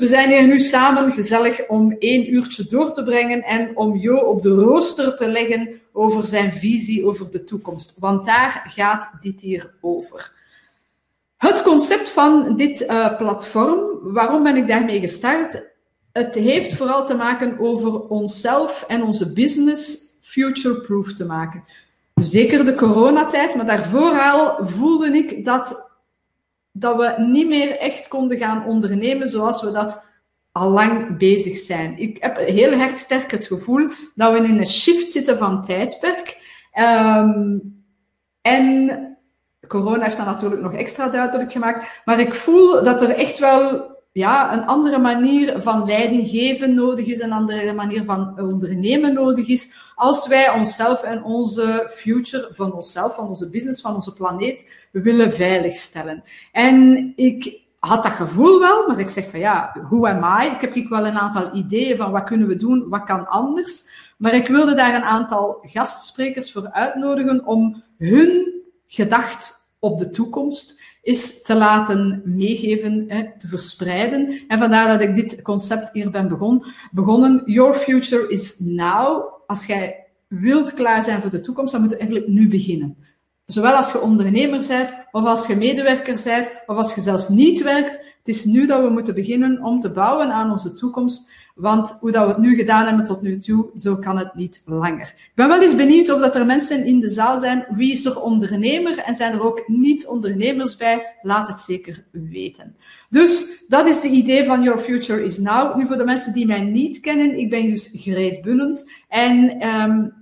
we zijn hier nu samen gezellig om één uurtje door te brengen en om Jo op de rooster te leggen over zijn visie over de toekomst. Want daar gaat dit hier over. Het concept van dit uh, platform, waarom ben ik daarmee gestart? Het heeft vooral te maken over onszelf en onze business future-proof te maken. Zeker de coronatijd, maar daarvoor al voelde ik dat, dat we niet meer echt konden gaan ondernemen zoals we dat al lang bezig zijn. Ik heb heel erg sterk het gevoel dat we in een shift zitten van tijdperk. Um, en corona heeft dat natuurlijk nog extra duidelijk gemaakt. Maar ik voel dat er echt wel ja, een andere manier van leiding geven nodig is, een andere manier van ondernemen nodig is, als wij onszelf en onze future van onszelf, van onze business, van onze planeet willen veiligstellen. En ik had dat gevoel wel, maar ik zeg van ja, who am I? Ik heb ik wel een aantal ideeën van wat kunnen we doen, wat kan anders. Maar ik wilde daar een aantal gastsprekers voor uitnodigen om hun gedacht op de toekomst is te laten meegeven, hè, te verspreiden. En vandaar dat ik dit concept hier ben begon, begonnen. Your future is now. Als jij wilt klaar zijn voor de toekomst, dan moet je eigenlijk nu beginnen. Zowel als je ondernemer bent, of als je medewerker bent, of als je zelfs niet werkt. Het is nu dat we moeten beginnen om te bouwen aan onze toekomst. Want hoe dat we het nu gedaan hebben tot nu toe, zo kan het niet langer. Ik ben wel eens benieuwd of dat er mensen in de zaal zijn. Wie is er ondernemer? En zijn er ook niet-ondernemers bij? Laat het zeker weten. Dus dat is de idee van Your Future is Now. Nu voor de mensen die mij niet kennen, ik ben dus Greet Bullens. En um,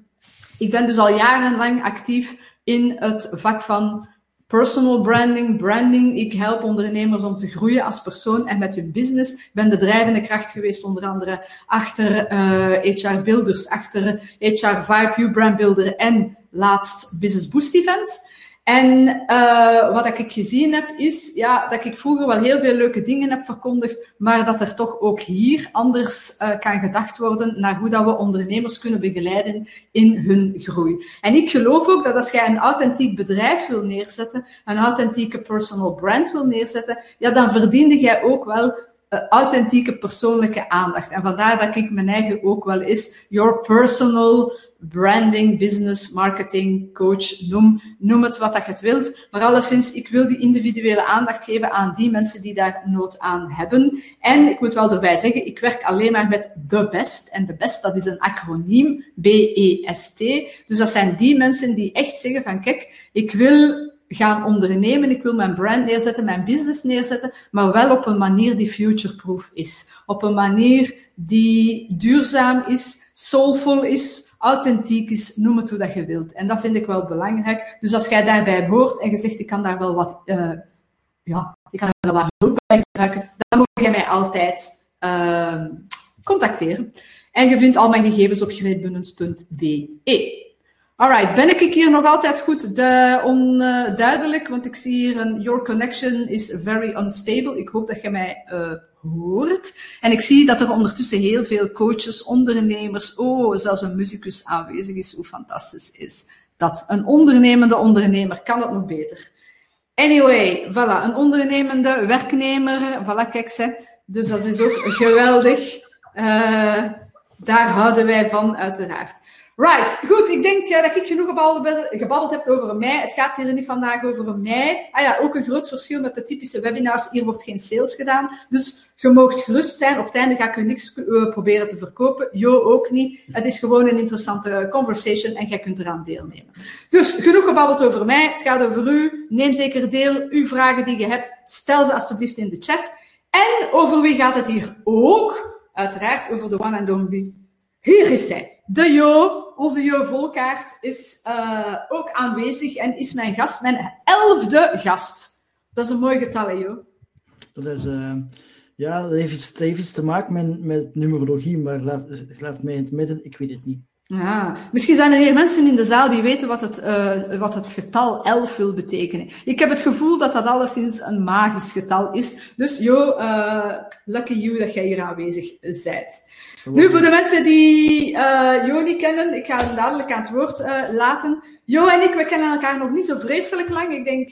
ik ben dus al jarenlang actief in het vak van personal branding, branding. Ik help ondernemers om te groeien als persoon en met hun business. Ik ben de drijvende kracht geweest, onder andere achter uh, HR Builders, achter HR Vibe, Brand Builder en laatst Business Boost Event. En uh, wat ik gezien heb, is ja, dat ik vroeger wel heel veel leuke dingen heb verkondigd, maar dat er toch ook hier anders uh, kan gedacht worden naar hoe dat we ondernemers kunnen begeleiden in hun groei. En ik geloof ook dat als jij een authentiek bedrijf wil neerzetten, een authentieke personal brand wil neerzetten, ja, dan verdiende jij ook wel authentieke persoonlijke aandacht. En vandaar dat ik mijn eigen ook wel is, your personal branding, business, marketing, coach, noem, noem het wat dat je wilt. Maar alleszins, ik wil die individuele aandacht geven aan die mensen die daar nood aan hebben. En ik moet wel erbij zeggen, ik werk alleen maar met The Best. En The Best, dat is een acroniem, B-E-S-T. Dus dat zijn die mensen die echt zeggen van, kijk, ik wil gaan ondernemen, ik wil mijn brand neerzetten, mijn business neerzetten, maar wel op een manier die futureproof is. Op een manier die duurzaam is, soulful is, authentiek is, noem het hoe dat je wilt. En dat vind ik wel belangrijk. Dus als jij daarbij hoort en je zegt, ik kan daar wel wat, uh, ja, ik kan daar wel wat hulp bij gebruiken, dan moet je mij altijd uh, contacteren. En je vindt al mijn gegevens op greetbunnens.be. Alright, ben ik hier nog altijd goed de, onduidelijk? Want ik zie hier een Your connection is very unstable. Ik hoop dat je mij uh, hoort. En ik zie dat er ondertussen heel veel coaches, ondernemers, oh, zelfs een muzikus aanwezig is. Hoe fantastisch is dat? Een ondernemende ondernemer kan het nog beter. Anyway, voilà, een ondernemende werknemer. Voilà, kijk ze. Dus dat is ook geweldig. Uh, daar houden wij van, uiteraard. Right, goed. Ik denk uh, dat ik genoeg gebabbeld heb over mij. Het gaat hier niet vandaag over mij. Ah ja, ook een groot verschil met de typische webinars. Hier wordt geen sales gedaan. Dus je moogt gerust zijn. Op het einde ga ik u niks uh, proberen te verkopen. Jo ook niet. Het is gewoon een interessante conversation en jij kunt eraan deelnemen. Dus genoeg gebabbeld over mij. Het gaat over u. Neem zeker deel. Uw vragen die je hebt, stel ze alsjeblieft in de chat. En over wie gaat het hier ook? Uiteraard over de one and only. Hier is zij. De Jo, onze Jo Volkaart, is uh, ook aanwezig en is mijn gast, mijn elfde gast. Dat is een mooi getal, hè, Jo? Dat is, uh, ja, dat heeft, iets, dat heeft iets te maken met, met numerologie, maar laat, laat mij in het midden, ik weet het niet. Ja, misschien zijn er hier mensen in de zaal die weten wat het, uh, wat het getal 11 wil betekenen. Ik heb het gevoel dat dat alleszins een magisch getal is. Dus Jo, uh, lucky you dat jij hier aanwezig bent. Nu, voor de mensen die uh, Jo niet kennen, ik ga hem dadelijk aan het woord laten. Jo en ik, we kennen elkaar nog niet zo vreselijk lang. Ik denk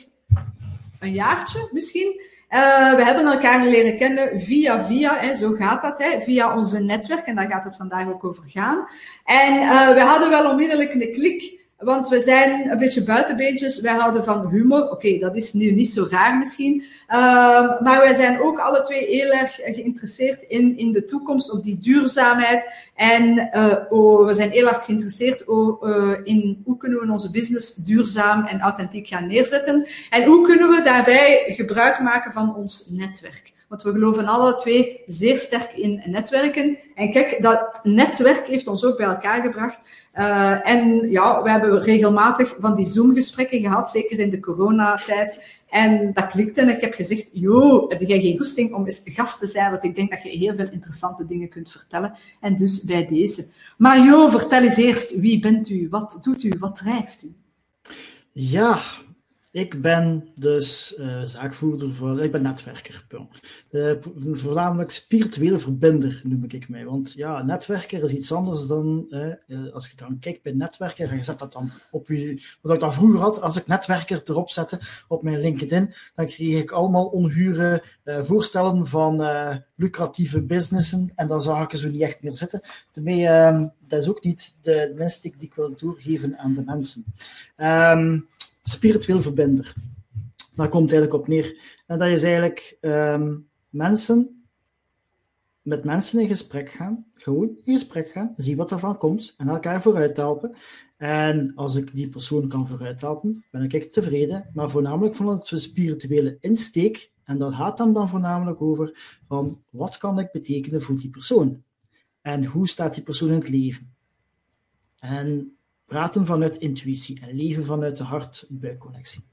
een jaartje misschien. Uh, we hebben elkaar leren kennen via via, hè, zo gaat dat, hè, via onze netwerk. En daar gaat het vandaag ook over gaan. En uh, we hadden wel onmiddellijk een klik. Want we zijn een beetje buitenbeentjes. Wij houden van humor. Oké, dat is nu niet zo raar misschien. Uh, maar wij zijn ook alle twee heel erg geïnteresseerd in, in de toekomst, op die duurzaamheid. En uh, oh, we zijn heel erg geïnteresseerd uh, in hoe kunnen we onze business duurzaam en authentiek gaan neerzetten. En hoe kunnen we daarbij gebruik maken van ons netwerk. Want we geloven alle twee zeer sterk in netwerken. En kijk, dat netwerk heeft ons ook bij elkaar gebracht. Uh, en ja, we hebben regelmatig van die Zoom-gesprekken gehad, zeker in de coronatijd. En dat klikte en ik heb gezegd, joh, heb jij geen goesting om eens gast te zijn? Want ik denk dat je heel veel interessante dingen kunt vertellen. En dus bij deze. Maar joh, vertel eens eerst, wie bent u? Wat doet u? Wat drijft u? Ja, ik ben dus uh, zaakvoerder voor, ik ben netwerker. Uh, voornamelijk spirituele verbinder noem ik mij. Want ja, netwerker is iets anders dan, uh, als je dan kijkt bij netwerker en je zet dat dan op je, wat ik dan vroeger had, als ik netwerker erop zette op mijn LinkedIn, dan kreeg ik allemaal ongure voorstellen van lucratieve businessen en dan zag ik er zo niet echt meer zitten. Daarmee, ehm, dat is ook niet de insteek die ik wil doorgeven aan de mensen. Um, spiritueel verbinder. Daar komt het eigenlijk op neer. En dat is eigenlijk um, mensen, met mensen in gesprek gaan, gewoon in gesprek gaan, zien wat ervan komt en elkaar vooruit helpen. En als ik die persoon kan vooruit helpen, ben ik tevreden. Maar voornamelijk vanuit een spirituele insteek. En dat gaat dan, dan voornamelijk over van wat kan ik betekenen voor die persoon? En hoe staat die persoon in het leven? En praten vanuit intuïtie en leven vanuit de hart-buikconnectie.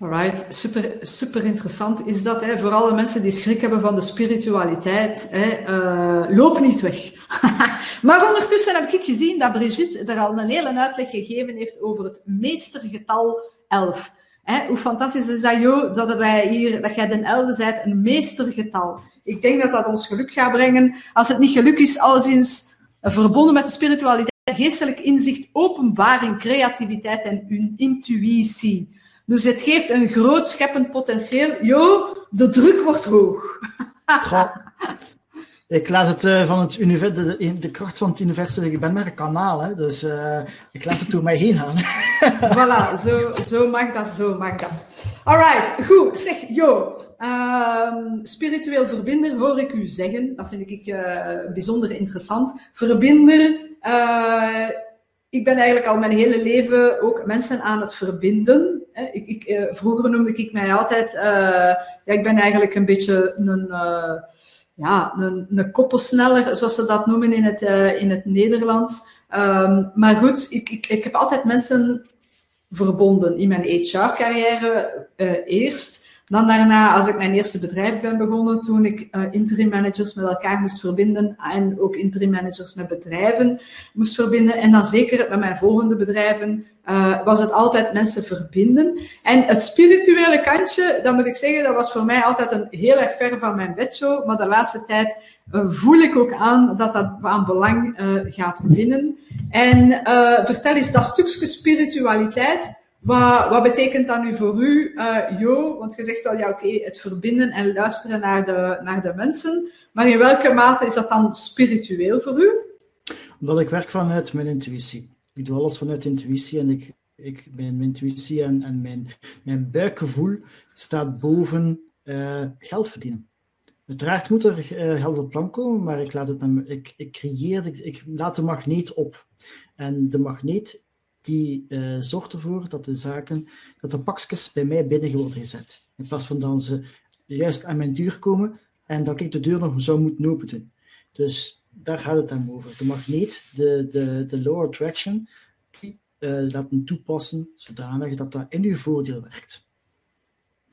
Alright, super, super interessant is dat. Hè? Voor alle mensen die schrik hebben van de spiritualiteit, hè? Uh, loop niet weg. maar ondertussen heb ik gezien dat Brigitte er al een hele uitleg gegeven heeft over het meestergetal 11. Hè? Hoe fantastisch is dat, joh, dat, wij hier, dat jij de 11 bent, een meestergetal. Ik denk dat dat ons geluk gaat brengen. Als het niet geluk is, alleszins verbonden met de spiritualiteit geestelijk inzicht, openbaring, creativiteit en intuïtie. Dus het geeft een groot scheppend potentieel. Jo, de druk wordt hoog. Ik laat het uh, van het universum, de, de, kracht van het universum, ik ben maar een kanaal, hè, dus uh, ik laat het door mij heen gaan. voilà, zo, zo mag dat, zo mag dat. Alright, goed. Zeg, Jo, uh, spiritueel verbinder hoor ik u zeggen. Dat vind ik uh, bijzonder interessant. Verbinder uh, ik ben eigenlijk al mijn hele leven ook mensen aan het verbinden. Ik, ik, uh, vroeger noemde ik mij altijd, uh, ja, ik ben eigenlijk een beetje een, ja, een, een koppelsneller, zoals ze dat noemen in het, in het Nederlands. Um, maar goed, ik, ik, ik heb altijd mensen verbonden in mijn HR-carrière eerst. Dan daarna, als ik mijn eerste bedrijf ben begonnen, toen ik uh, interim managers met elkaar moest verbinden en ook interim managers met bedrijven moest verbinden. En dan zeker met mijn volgende bedrijven uh, was het altijd mensen verbinden. En het spirituele kantje, dat moet ik zeggen, dat was voor mij altijd een heel erg ver van mijn bedshow. Maar de laatste tijd uh, voel ik ook aan dat dat aan belang gaat winnen. En vertel eens, dat stukje spiritualiteit, wat, wat betekent dat nu voor u, uh, Jo? Want je zegt wel, ja oké, het verbinden en luisteren naar de, naar de mensen. Maar in welke mate is dat dan spiritueel voor u? Omdat ik werk vanuit mijn intuïtie. Ik doe alles vanuit intuïtie en ik, ik, mijn intuïtie en, en mijn, mijn buikgevoel staat boven uh, geld verdienen. Uiteraard moet er uh, geld op plan komen, maar ik, laat het ik, ik creëer, ik, ik laat de magneet op. En de magneet die uh, zorgt ervoor dat de zaken, dat de pakjes bij mij binnen worden gezet. In plaats van dat ze juist aan mijn deur komen en dat ik de deur nog zou moeten open doen. Dus daar gaat het dan over. De magneet, de, de, de lower attraction, die uh, laten toepassen zodanig dat dat in uw voordeel werkt.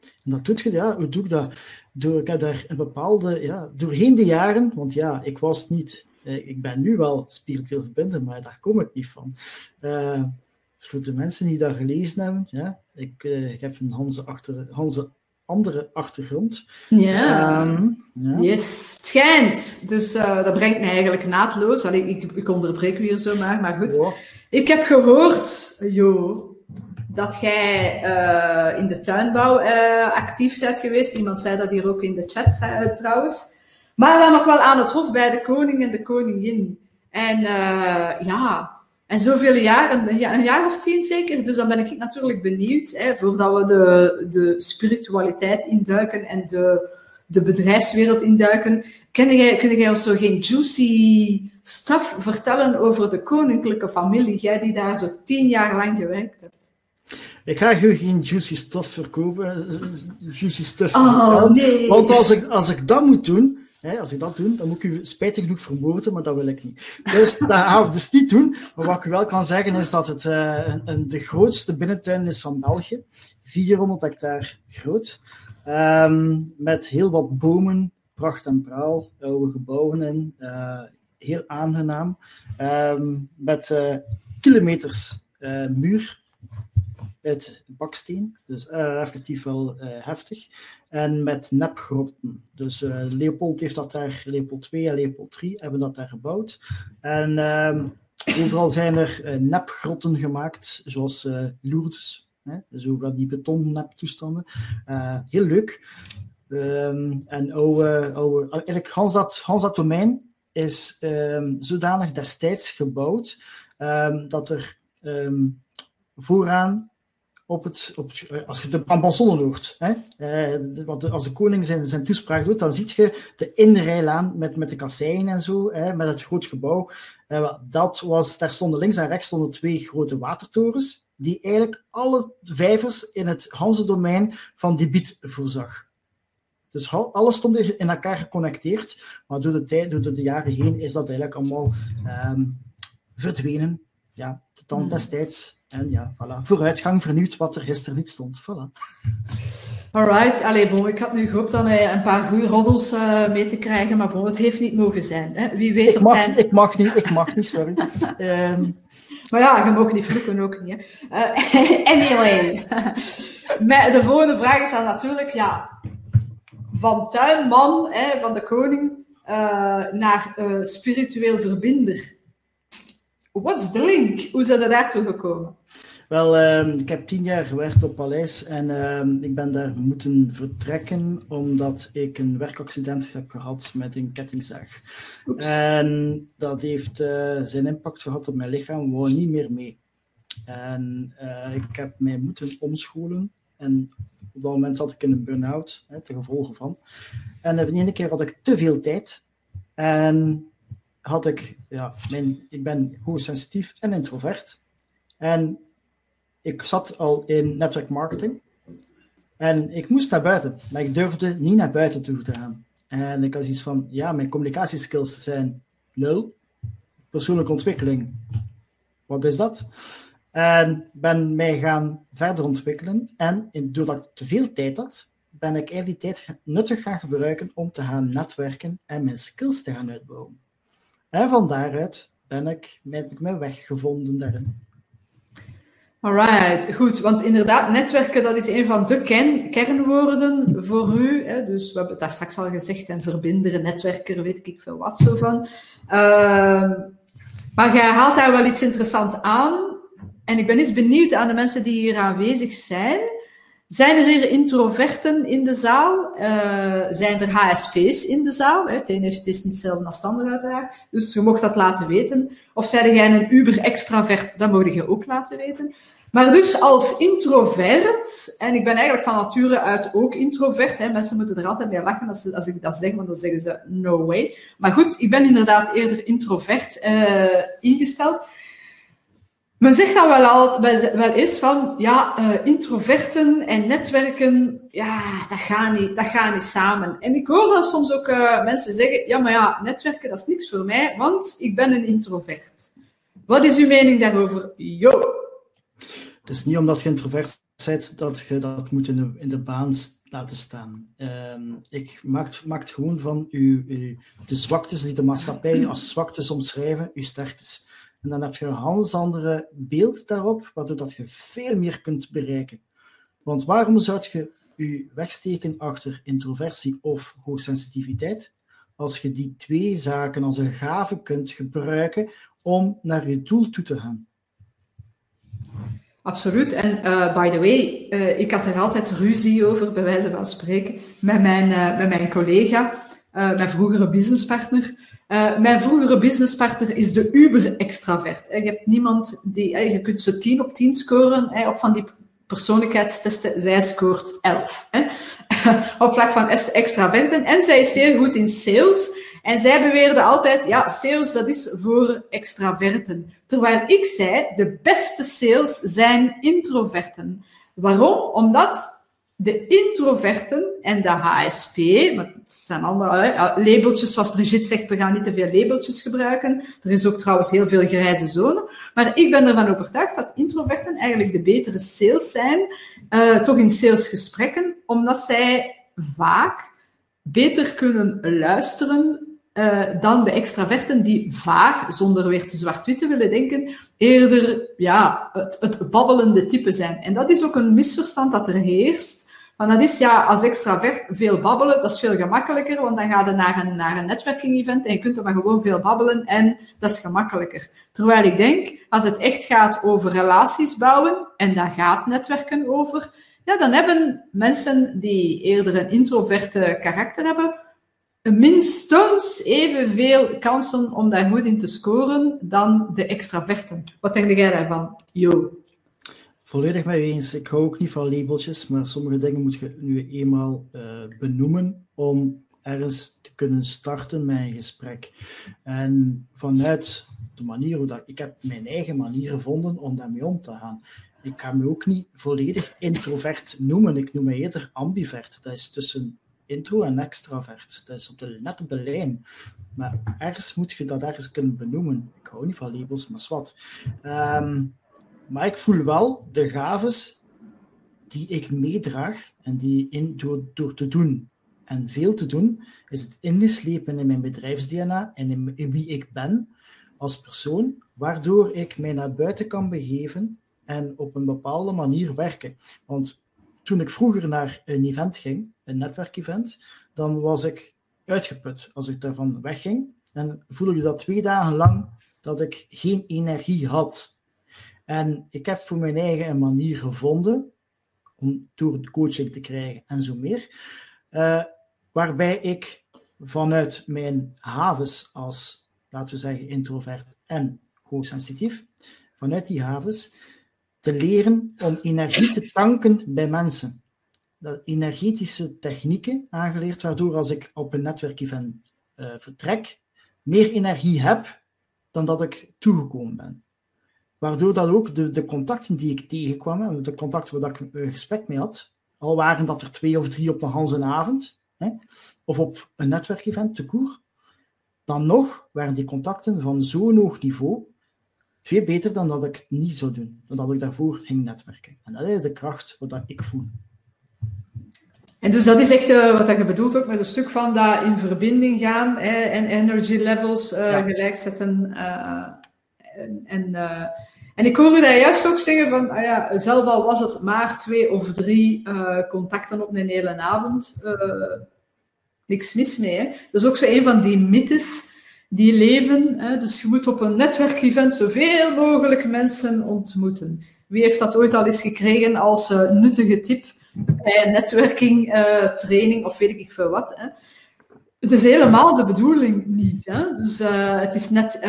En dat doet je, ja, hoe doe ik dat? Door, ik heb daar een bepaalde, ja, doorheen de jaren, want ja, ik was niet eh, ik ben nu wel spiritueel verbinden, maar daar kom ik niet van. Uh, voor de mensen die dat gelezen hebben, ja, ik, uh, ik heb een Hanse, achter, Hanse andere achtergrond. Ja. Um, ja. Yes, het schijnt. Dus uh, dat brengt mij eigenlijk naadloos. Allee, ik, ik onderbreek u hier zo maar, maar goed. Ik heb gehoord, Jo, dat jij uh, in de tuinbouw uh, actief bent geweest. Iemand zei dat hier ook in de chat trouwens. Maar dan nog wel aan het hof bij de koning en de koningin. En ja, en zoveel jaren, een jaar, een jaar of tien zeker. Dus dan ben ik natuurlijk benieuwd, hè, voordat we de, de spiritualiteit induiken en de, de bedrijfswereld induiken. Kun jij, kun jij ons zo geen juicy stuff vertellen over de koninklijke familie? Jij die daar zo tien jaar lang gewerkt hebt. Ik ga je geen juicy stuff verkopen. Juicy stuff. Oh, nee. Want als ik, als ik dat moet doen, hè, als ik dat doe, dan moet ik u spijtig genoeg vermoorden, maar dat wil ik niet. Dus dat ga ik dus niet doen. Maar wat ik wel kan zeggen is dat het uh, een, de grootste binnentuin is van België. 400 hectare groot. Um, met heel wat bomen, pracht en praal, oude gebouwen in. Uh, heel aangenaam. Um, met uh, kilometers muur uit baksteen, dus uh, effectief wel uh, heftig. En met nepgrotten. Dus uh, Leopold heeft dat daar, Leopold 2 en Leopold 3 hebben dat daar gebouwd. En ehm, overal zijn er nepgrotten gemaakt, zoals Lourdes. Hè? Dus ook die betonneptoestanden. heel leuk. Um, en oude, eigenlijk Hans dat, Hans dat domein is um, zodanig destijds gebouwd dat er vooraan op het, op, als je de Ambassade hoort, hè, eh, als de koning zijn, zijn toespraak doet, dan zie je de inrijlaan met, met de kasseien en zo, hè, met het groot gebouw. Eh, dat was, daar stonden links en rechts stonden twee grote watertorens, die eigenlijk alle vijvers in het Hanse-domein van debiet voorzag. Dus alles stond in elkaar geconnecteerd, maar door de, tijd, door de jaren heen is dat eigenlijk allemaal um, verdwenen. Ja, dan hmm. destijds en ja, voilà. Vooruitgang vernieuwd wat er gisteren niet stond. Voilà. Alright, allee, bon, ik had nu gehoopt dan uh, een paar goede roddels uh, mee te krijgen, maar bon, het heeft niet mogen zijn. Hè? Wie weet ik, mag, ik mag niet, ik mag niet, sorry. um... Maar ja, je mag niet vloeken ook niet. Hè? Uh, anyway, de volgende vraag is dan natuurlijk, ja, van tuinman, hè, van de koning, naar spiritueel verbinder. What's the link? Hoe zijn er daartoe gekomen? Wel, uh, ik heb tien jaar gewerkt op Paleis en uh, ik ben daar moeten vertrekken omdat ik een werkaccident heb gehad met een kettingzaag. Oeps. En dat heeft uh, zijn impact gehad op mijn lichaam, wou niet meer mee. En uh, ik heb mij moeten omscholen en op dat moment zat ik in een burn-out, ten gevolge van. En de ene keer had ik te veel tijd en had ik, ja, mijn, ik ben hoogsensitief en introvert. En ik zat al in network marketing. En ik moest naar buiten, maar ik durfde niet naar buiten toe te gaan. En ik had iets van, ja, mijn communicatieskills zijn nul. Persoonlijke ontwikkeling, wat is dat? En ben mij gaan verder ontwikkelen. En doordat ik te veel tijd had, ben ik eigenlijk die tijd nuttig gaan gebruiken om te gaan netwerken en mijn skills te gaan uitbouwen. En van daaruit ben ik, heb ik mijn weg gevonden daarin. Alright, goed. Want inderdaad, netwerken, dat is een van de kernwoorden voor u. Hè? Dus we hebben het daar straks al gezegd, en verbinderen, netwerker, weet ik veel wat zo van. Uh, maar jij haalt daar wel iets interessants aan. En ik ben eens benieuwd aan de mensen die hier aanwezig zijn. Zijn er hier introverten in de zaal? Uh, zijn er HSP's in de zaal? Het heeft, het is niet hetzelfde als het ander uiteraard. Dus je mocht dat laten weten. Of zijn jij een uber-extravert? Dat mocht je ook laten weten. Maar dus als introvert, en ik ben eigenlijk van nature uit ook introvert, hè, mensen moeten er altijd mee lachen als, als ik dat zeg, want dan zeggen ze no way. Maar goed, ik ben inderdaad eerder introvert uh, ingesteld. Men zegt dan wel, al, wel eens van, ja, uh, introverten en netwerken, ja, dat gaat niet, dat gaat niet samen. En ik hoor dan soms ook uh, mensen zeggen, ja, maar ja, netwerken, dat is niks voor mij, want ik ben een introvert. Wat is uw mening daarover? Jo. Het is niet omdat je introvert bent dat je dat moet in de, baan laten staan. Uh, ik maak, maak gewoon van uw, de zwaktes die de maatschappij als zwaktes omschrijven, uw sterktes. En dan heb je een heel andere beeld daarop, waardoor dat je veel meer kunt bereiken. Want waarom zou je je wegsteken achter introversie of hoogsensitiviteit, als je die twee zaken als een gave kunt gebruiken om naar je doel toe te gaan? Absoluut. En uh, by the way, uh, ik had er altijd ruzie over, bij wijze van spreken, met mijn, uh, met mijn collega, mijn vroegere businesspartner. Mijn vroegere businesspartner is de uber-extravert. Je hebt niemand die, je kunt ze 10 op 10 scoren op van die persoonlijkheidstesten. Zij scoort 11 hè, op vlak van extraverten. En zij is zeer goed in sales. En zij beweerde altijd, ja, sales dat is voor extraverten. Terwijl ik zei, de beste sales zijn introverten. Waarom? Omdat de introverten en de HSP, het zijn andere labeltjes, zoals Brigitte zegt, we gaan niet te veel labeltjes gebruiken. Er is ook trouwens heel veel grijze zone. Maar ik ben ervan overtuigd dat introverten eigenlijk de betere sales zijn, uh, toch in salesgesprekken, omdat zij vaak beter kunnen luisteren dan de extraverten die vaak, zonder weer te zwart-wit te willen denken, eerder ja, het, het babbelende type zijn. En dat is ook een misverstand dat er heerst. Want dat is ja, als extravert veel babbelen, dat is veel gemakkelijker, want dan ga je naar een, naar een netwerking-event en je kunt er maar gewoon veel babbelen en dat is gemakkelijker. Terwijl ik denk, als het echt gaat over relaties bouwen, en daar gaat netwerken over, ja, dan hebben mensen die eerder een introverte karakter hebben, minstens evenveel kansen om daar goed in te scoren dan de extraverten. Wat denk jij daarvan, Jo? Volledig mee eens. Ik hou ook niet van labeltjes, maar sommige dingen moet je nu eenmaal uh, benoemen om ergens te kunnen starten met een gesprek. En vanuit de manier hoe dat ik heb mijn eigen manier gevonden om daarmee om te gaan. Ik ga me ook niet volledig introvert noemen. Ik noem me eerder ambivert. Dat is tussen intro en extravert. Dat is op de, net op de lijn. Maar ergens moet je dat ergens kunnen benoemen. Ik hou niet van labels, maar wat. Um, maar ik voel wel de gaves die ik meedraag en die in, door, door te doen en veel te doen, is het ingeslepen in mijn bedrijfs-DNA en in, in wie ik ben als persoon, waardoor ik mij naar buiten kan begeven en op een bepaalde manier werken. Want toen ik vroeger naar een event ging, een netwerkevent, dan was ik uitgeput als ik daarvan wegging. En voelde ik dat twee dagen lang dat ik geen energie had. En ik heb voor mijn eigen een manier gevonden om door coaching te krijgen en zo meer, uh, waarbij ik vanuit mijn havens als, laten we zeggen, introvert en hoogsensitief, vanuit die havens te leren om energie te tanken bij mensen. Dat energetische technieken aangeleerd, waardoor als ik op een netwerkevent uh, vertrek, meer energie heb dan dat ik toegekomen ben. Waardoor dat ook de, de contacten die ik tegenkwam, de contacten waar ik een gesprek mee had, al waren dat er twee of drie op de Hanse avond, hè, of op een netwerkevent, te koer, dan nog waren die contacten van zo'n hoog niveau veel beter dan dat ik het niet zou doen, dan dat ik daarvoor ging netwerken. En dat is de kracht wat ik voel. En dus dat is echt uh, wat je bedoelt ook met een stuk van dat in verbinding gaan hè, en energy levels uh, ja. gelijk zetten. Uh, en, en, en, ik hoor u daar juist ook zeggen van, ah ja, zelf al was het maar twee of drie contacten op een hele avond, niks mis mee. Dat is ook zo een van die mythes die leven. Hè? Dus je moet op een netwerkevent zoveel mogelijk mensen ontmoeten. Wie heeft dat ooit al eens gekregen als nuttige tip bij netwerking training of weet ik veel wat? Hè? Het is helemaal de bedoeling niet. Hè? Dus uh, het is net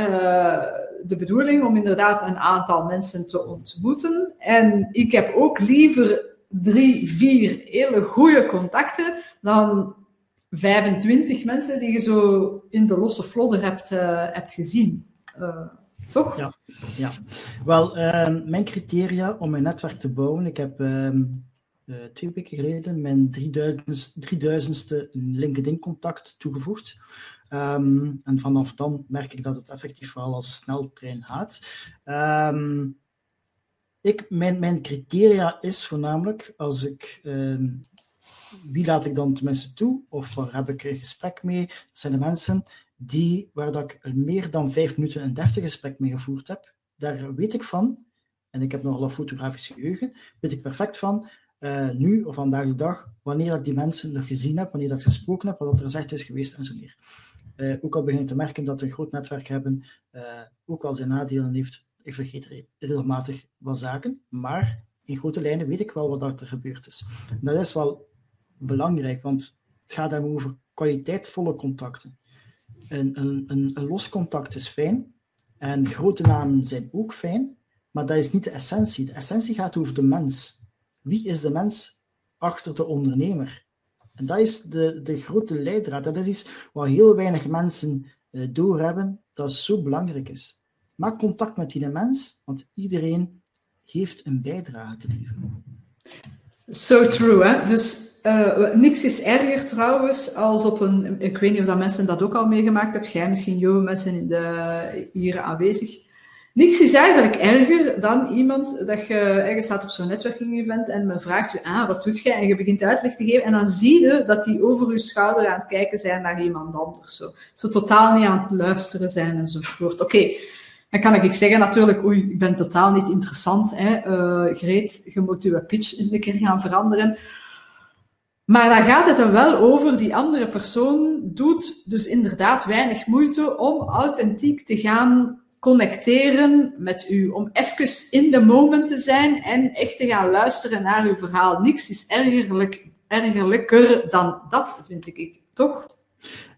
de bedoeling om inderdaad een aantal mensen te ontmoeten. En ik heb ook liever drie, vier hele goede contacten dan 25 mensen die je zo in de losse vlodder hebt, uh, hebt gezien. Toch? Ja, ja. wel, uh, mijn criteria om mijn netwerk te bouwen. Ik heb ehm, eh, twee weken geleden mijn 3000, ste LinkedIn-contact toegevoegd. Um, en vanaf dan merk ik dat het effectief wel als een sneltrein gaat. Um, ik, mijn, mijn criteria is voornamelijk als ik wie laat ik dan tenminste toe? Of waar heb ik een gesprek mee? Dat zijn de mensen die, waar dat ik meer dan vijf minuten een deftig gesprek mee gevoerd heb. Daar weet ik van, en ik heb nogal een fotografisch geheugen, weet ik perfect van, uh, nu of vandaag de dag, wanneer ik die mensen nog gezien heb, wanneer ik gesproken heb, wat er gezegd is geweest en zo meer. Uh, ook al begin ik te merken dat we een groot netwerk hebben, uh, ook al zijn nadelen heeft, ik vergeet regelmatig wat zaken, maar in grote lijnen weet ik wel wat er gebeurd is. dat is wel belangrijk, want het gaat dan over kwaliteitvolle contacten. Een, een, een los contact is fijn en grote namen zijn ook fijn, maar dat is niet de essentie. De essentie gaat over de mens. Wie is de mens achter de ondernemer? En dat is de, de grote leidraad. Dat is iets wat heel weinig mensen uh, doorhebben, dat zo belangrijk is. Maak contact met die mens, want iedereen geeft een bijdrage te leveren. So true, hè? Dus uh, niks is erger trouwens als op een. Ik weet niet of dat mensen dat ook al meegemaakt hebben. Jij misschien, Jo, mensen in de, hier aanwezig. Niks is eigenlijk erger dan iemand dat je ergens staat op zo'n netwerking-event en men vraagt je, ah, wat doet jij? En je begint uitleg te geven en dan zie je dat die over je schouder aan het kijken zijn naar iemand anders. Zo, zo totaal niet aan het luisteren zijn enzovoort. Oké, dan kan ik zeggen natuurlijk, oei, ik ben totaal niet interessant. Hè. Uh, Greet, je moet je pitch eens een keer gaan veranderen. Maar dan gaat het er wel over, die andere persoon doet dus inderdaad weinig moeite om authentiek te gaan connecteren met u. Om even in de moment te zijn en echt te gaan luisteren naar uw verhaal. Niks is ergerlijk, ergerlijker dan dat, vind ik, toch?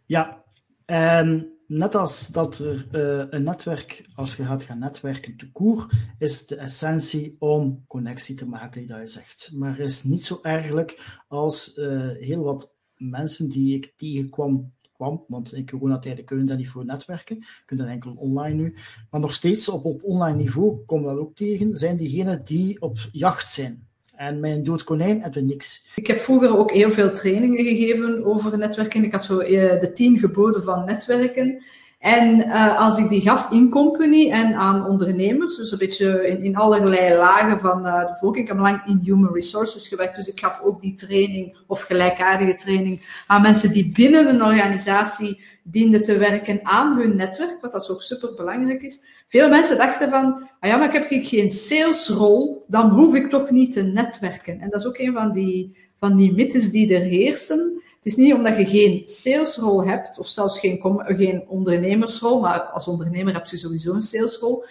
Ja, en net als dat er uh, een netwerk, als je gaat gaan netwerken te koer, is de essentie om connectie te maken, die je zegt. Maar is niet zo ergelijk als uh, heel wat mensen die ik tegenkwam kwam. Want in coronatijden kunnen dat niet voor netwerken. Kunnen dat enkel online nu. Maar nog steeds op, op online niveau, kom dat ook tegen, zijn diegenen die op jacht zijn. En mijn dood konijn hebben niks. Ik heb vroeger ook heel veel trainingen gegeven over netwerken. Ik had zo eh, de tien geboden van netwerken. En uh, als ik die gaf in company en aan ondernemers, dus een beetje in, in allerlei lagen van uh, de bevolking. Ik heb lang in human resources gewerkt, dus ik gaf ook die training of gelijkaardige training aan mensen die binnen een organisatie dienden te werken aan hun netwerk, wat dat ook super belangrijk is. Veel mensen dachten van, ah ja, maar ik heb geen salesrol, dan hoef ik toch niet te netwerken. En dat is ook een van die, van die mythes die er heersen. Het is niet omdat je geen salesrol hebt, of zelfs geen, geen ondernemersrol, maar als ondernemer heb je sowieso een salesrol,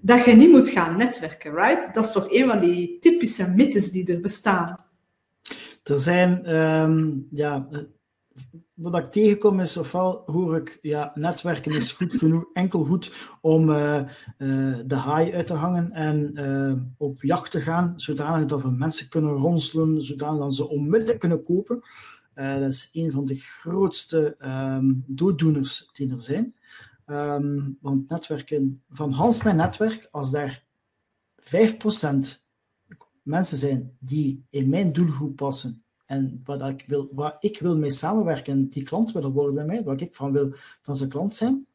dat je niet moet gaan netwerken, right? Dat is toch een van die typische mythes die er bestaan. Er zijn, um, ja, wat ik tegenkom is, ofwel hoor ik, ja, netwerken is goed genoeg, enkel goed om uh, uh, de haai uit te hangen en uh, op jacht te gaan, zodanig dat we mensen kunnen ronselen, zodanig dat ze onmiddellijk kunnen kopen. Uh, dat is een van de grootste um, dooddoeners die er zijn. Um, want netwerken, van Hans mijn netwerk, als daar 5% mensen zijn die in mijn doelgroep passen en wat ik wil, waar ik wil mee samenwerken, die klant willen worden bij mij, wat ik van wil dat ze klant zijn,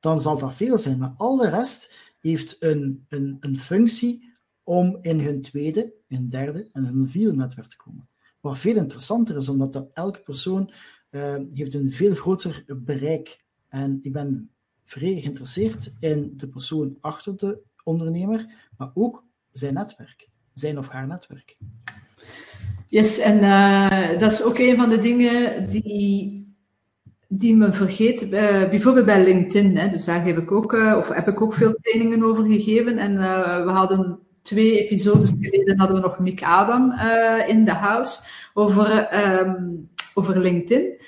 dan zal dat veel zijn. Maar al de rest heeft een, een, een functie om in hun tweede, hun derde en hun vierde netwerk te komen. Wat veel interessanter is, omdat dat elke persoon uh, heeft een veel groter bereik. En ik ben vrij geïnteresseerd in de persoon achter de ondernemer, maar ook zijn netwerk, zijn of haar netwerk. Yes, en uh, dat is ook een van de dingen die, die men vergeet, uh, bijvoorbeeld bij LinkedIn. Hè, dus daar geef ik ook, of heb ik ook veel trainingen over gegeven. En we hadden twee episodes geleden hadden we nog Mick Adam uh, in de house over, um, over LinkedIn.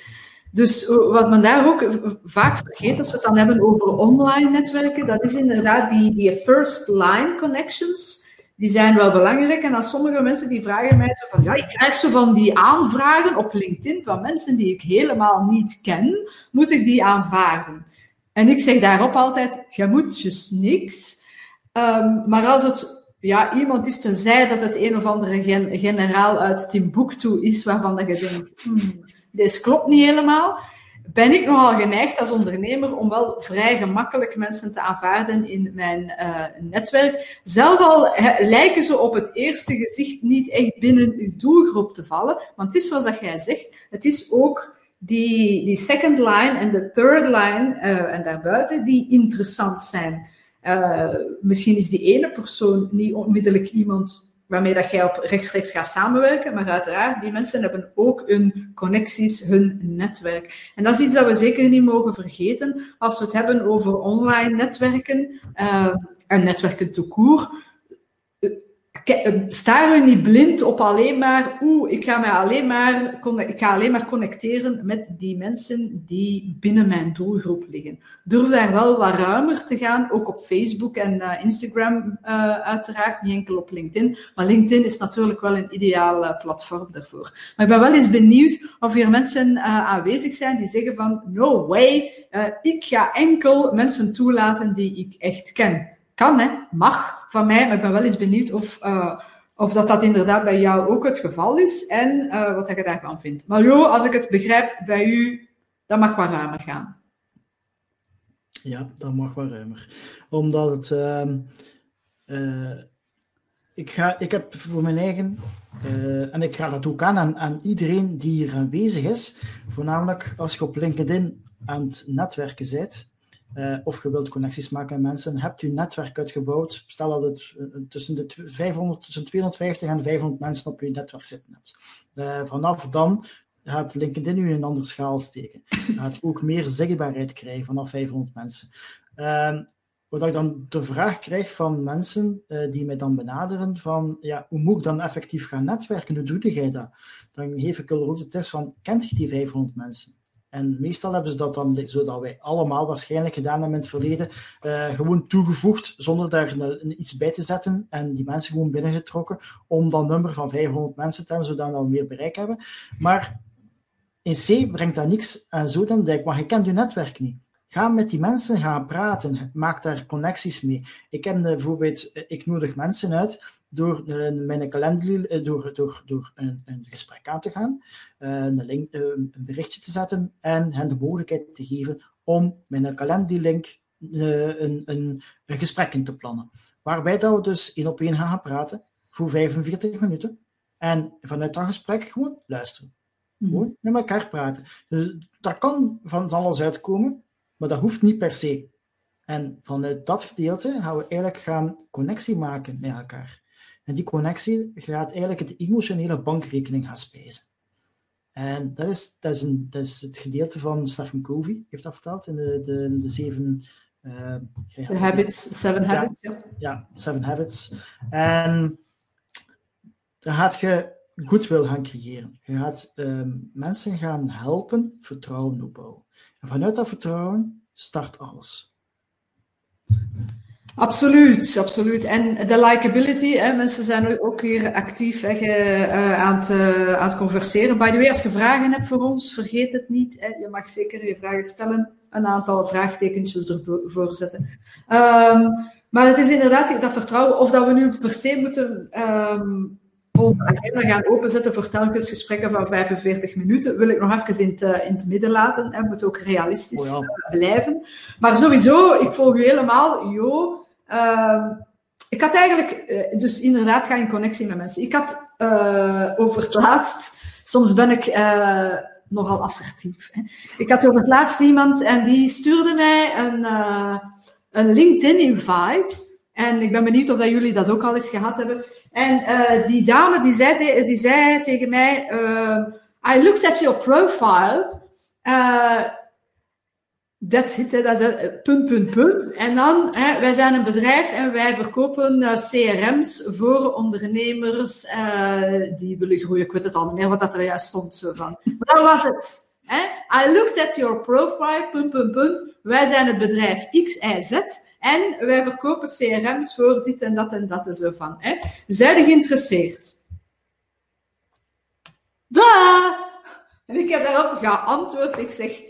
Dus wat men daar ook vaak vergeet, als we het dan hebben over online netwerken, dat is inderdaad die, die first line connections. Die zijn wel belangrijk. En als sommige mensen die vragen mij zo van, ja, ik krijg zo van die aanvragen op LinkedIn van mensen die ik helemaal niet ken, moet ik die aanvaarden? En ik zeg daarop altijd, je moet dus niks. Um, maar als het ja, iemand is tenzij dat het een of andere gen generaal uit Timbuktu is, waarvan je denkt, hmm, deze klopt niet helemaal, ben ik nogal geneigd als ondernemer om wel vrij gemakkelijk mensen te aanvaarden in mijn uh, netwerk. Zelf al lijken ze op het eerste gezicht niet echt binnen uw doelgroep te vallen, want het is zoals dat jij zegt, het is ook die, die second line en de third line uh, en daarbuiten die interessant zijn. Uh, misschien is die ene persoon niet onmiddellijk iemand waarmee dat jij op rechts-rechts gaat samenwerken, maar uiteraard, die mensen hebben ook hun connecties, hun netwerk. En dat is iets dat we zeker niet mogen vergeten als we het hebben over online netwerken. Uh, en netwerken te Eh, sta er niet blind op alleen maar, oeh, ik ga, mij alleen maar, ik ga alleen maar connecteren met die mensen die binnen mijn doelgroep liggen. Durf daar wel wat ruimer te gaan, ook op Facebook en uh, Instagram uh, uiteraard, niet enkel op LinkedIn. Maar LinkedIn is natuurlijk wel een ideaal platform daarvoor. Maar ik ben wel eens benieuwd of hier mensen aanwezig zijn die zeggen van, no way, ik ga enkel mensen toelaten die ik echt ken. Kan, hè? Mag van mij, maar ik ben wel eens benieuwd of, uh, of dat, dat inderdaad bij jou ook het geval is en uh, wat je daarvan vindt. Maar jo, als ik het begrijp bij u, dat mag wat ruimer gaan. Ja, dat mag wat ruimer. Omdat het. Uh, ik, ga, ik heb voor mijn eigen, en ik ga dat ook aan, aan, aan iedereen die hier aanwezig is, voornamelijk als je op LinkedIn aan het netwerken bent, uh, of je wilt connecties maken met mensen, hebt je netwerk uitgebouwd. Stel dat het uh, tussen, de 500, tussen 250 en 500 mensen op je netwerk zitten hebt. Uh, vanaf dan gaat LinkedIn u in een andere schaal steken. Je gaat ook meer zichtbaarheid krijgen vanaf 500 mensen. Ehm, wat ik dan de vraag krijg van mensen die mij dan benaderen van ja, hoe moet ik dan effectief gaan netwerken? Hoe doe jij dat? Dan geef ik ook de tips van, kent je die 500 mensen? En meestal hebben ze dat dan, zodat wij allemaal waarschijnlijk gedaan hebben in het verleden, uh, gewoon toegevoegd zonder daar iets bij te zetten en die mensen gewoon binnengetrokken om dat nummer van 500 mensen te hebben, zodat we meer bereik hebben. Maar in C brengt dat niks aan zo dan dijk, maar je kent je netwerk niet. Ga met die mensen gaan praten, maak daar connecties mee. Ik heb bijvoorbeeld, eh, ik nodig mensen uit door mijn kalender, eh, door, door, door een, een gesprek aan te gaan, eh, een, link, eh, een berichtje te zetten en hen de mogelijkheid te geven om met een kalenderlink een, een, een gesprek in te plannen. Waarbij dat we dus één op één gaan praten voor 45 minuten. En vanuit dat gesprek gewoon luisteren. Mhm. Gewoon met elkaar praten. Dus dat kan van alles uitkomen, maar dat hoeft niet per se. En vanuit dat gedeelte gaan we eigenlijk gaan connectie maken met elkaar. En die connectie gaat eigenlijk de emotionele bankrekening gaan spijzen. En dat is, dat is, een, dat is het gedeelte van Stephen Covey, heeft dat verteld, in de, de, de zeven... Uh, habits, seven ja, habits. Ja. ja, seven habits. En dan gaat je goodwill gaan creëren. Je gaat um, mensen gaan helpen vertrouwen opbouwen. En vanuit dat vertrouwen start alles. Absoluut, absoluut. En de likability, hè, mensen zijn ook hier actief hè, uh, aan, het, uh, aan het converseren. By the way, als je vragen hebt voor ons, vergeet het niet. Hè. Je mag zeker je vragen stellen, een aantal vraagtekentjes ervoor zetten. Um, maar het is inderdaad dat vertrouwen, of dat we nu per se moeten um, onze agenda gaan openzetten voor telkens gesprekken van 45 minuten, wil ik nog even in het, in het midden laten. We moeten ook realistisch oh ja. blijven. Maar sowieso, ik volg u helemaal. Jo, Uh, ik had eigenlijk, uh, dus inderdaad, ga in connectie met mensen. Ik had uh, over het laatst, soms ben ik uh, nogal assertief. Hè. Ik had over het laatst iemand en die stuurde mij een, een LinkedIn-invite. En ik ben benieuwd of dat jullie dat ook al eens gehad hebben. En die dame die zei, die zei tegen mij: I looked at your profile. That's it, hè, dat is het, punt, punt, punt. En dan, hè, wij zijn een bedrijf en wij verkopen uh, CRM's voor ondernemers uh, die willen groeien. Ik weet het al niet meer wat dat er juist stond. Zo van. Maar dat was het. Hè? I looked at your profile, punt, punt, punt. Wij zijn het bedrijf X, Y, Z. En wij verkopen CRM's voor dit en dat en dat en zo van. Hè? Zijn geïnteresseerd? Da! En ik heb daarop geantwoord. Ik zeg,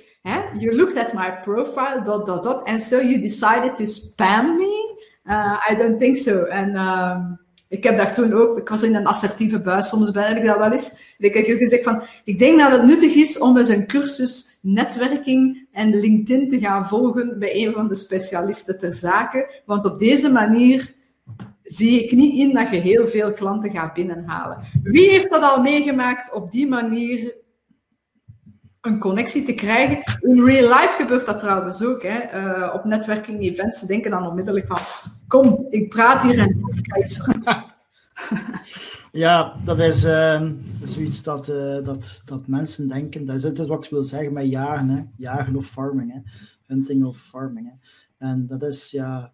You looked at my profile, dot, dot, dot, and so you decided to spam me? Uh, I don't think so. En um, ik heb daar toen ook, ik was in een assertieve buis, soms ben ik dat wel eens. Ik heb gezegd van, ik denk dat het nuttig is om eens een cursus netwerking en LinkedIn te gaan volgen bij een van de specialisten ter zake. Want op deze manier zie ik niet in dat je heel veel klanten gaat binnenhalen. Wie heeft dat al meegemaakt op die manier een connectie te krijgen. In real life gebeurt dat trouwens ook. Hè. Uh, op netwerking events denken dan onmiddellijk van, kom, ik praat hier en ik Ja, dat is zoiets dat, uh, dat, dat mensen denken. Dat is het wat ik wil zeggen met jagen. Hè. Jagen of farming. Hè. Hunting of farming. Hè. En dat is, ja...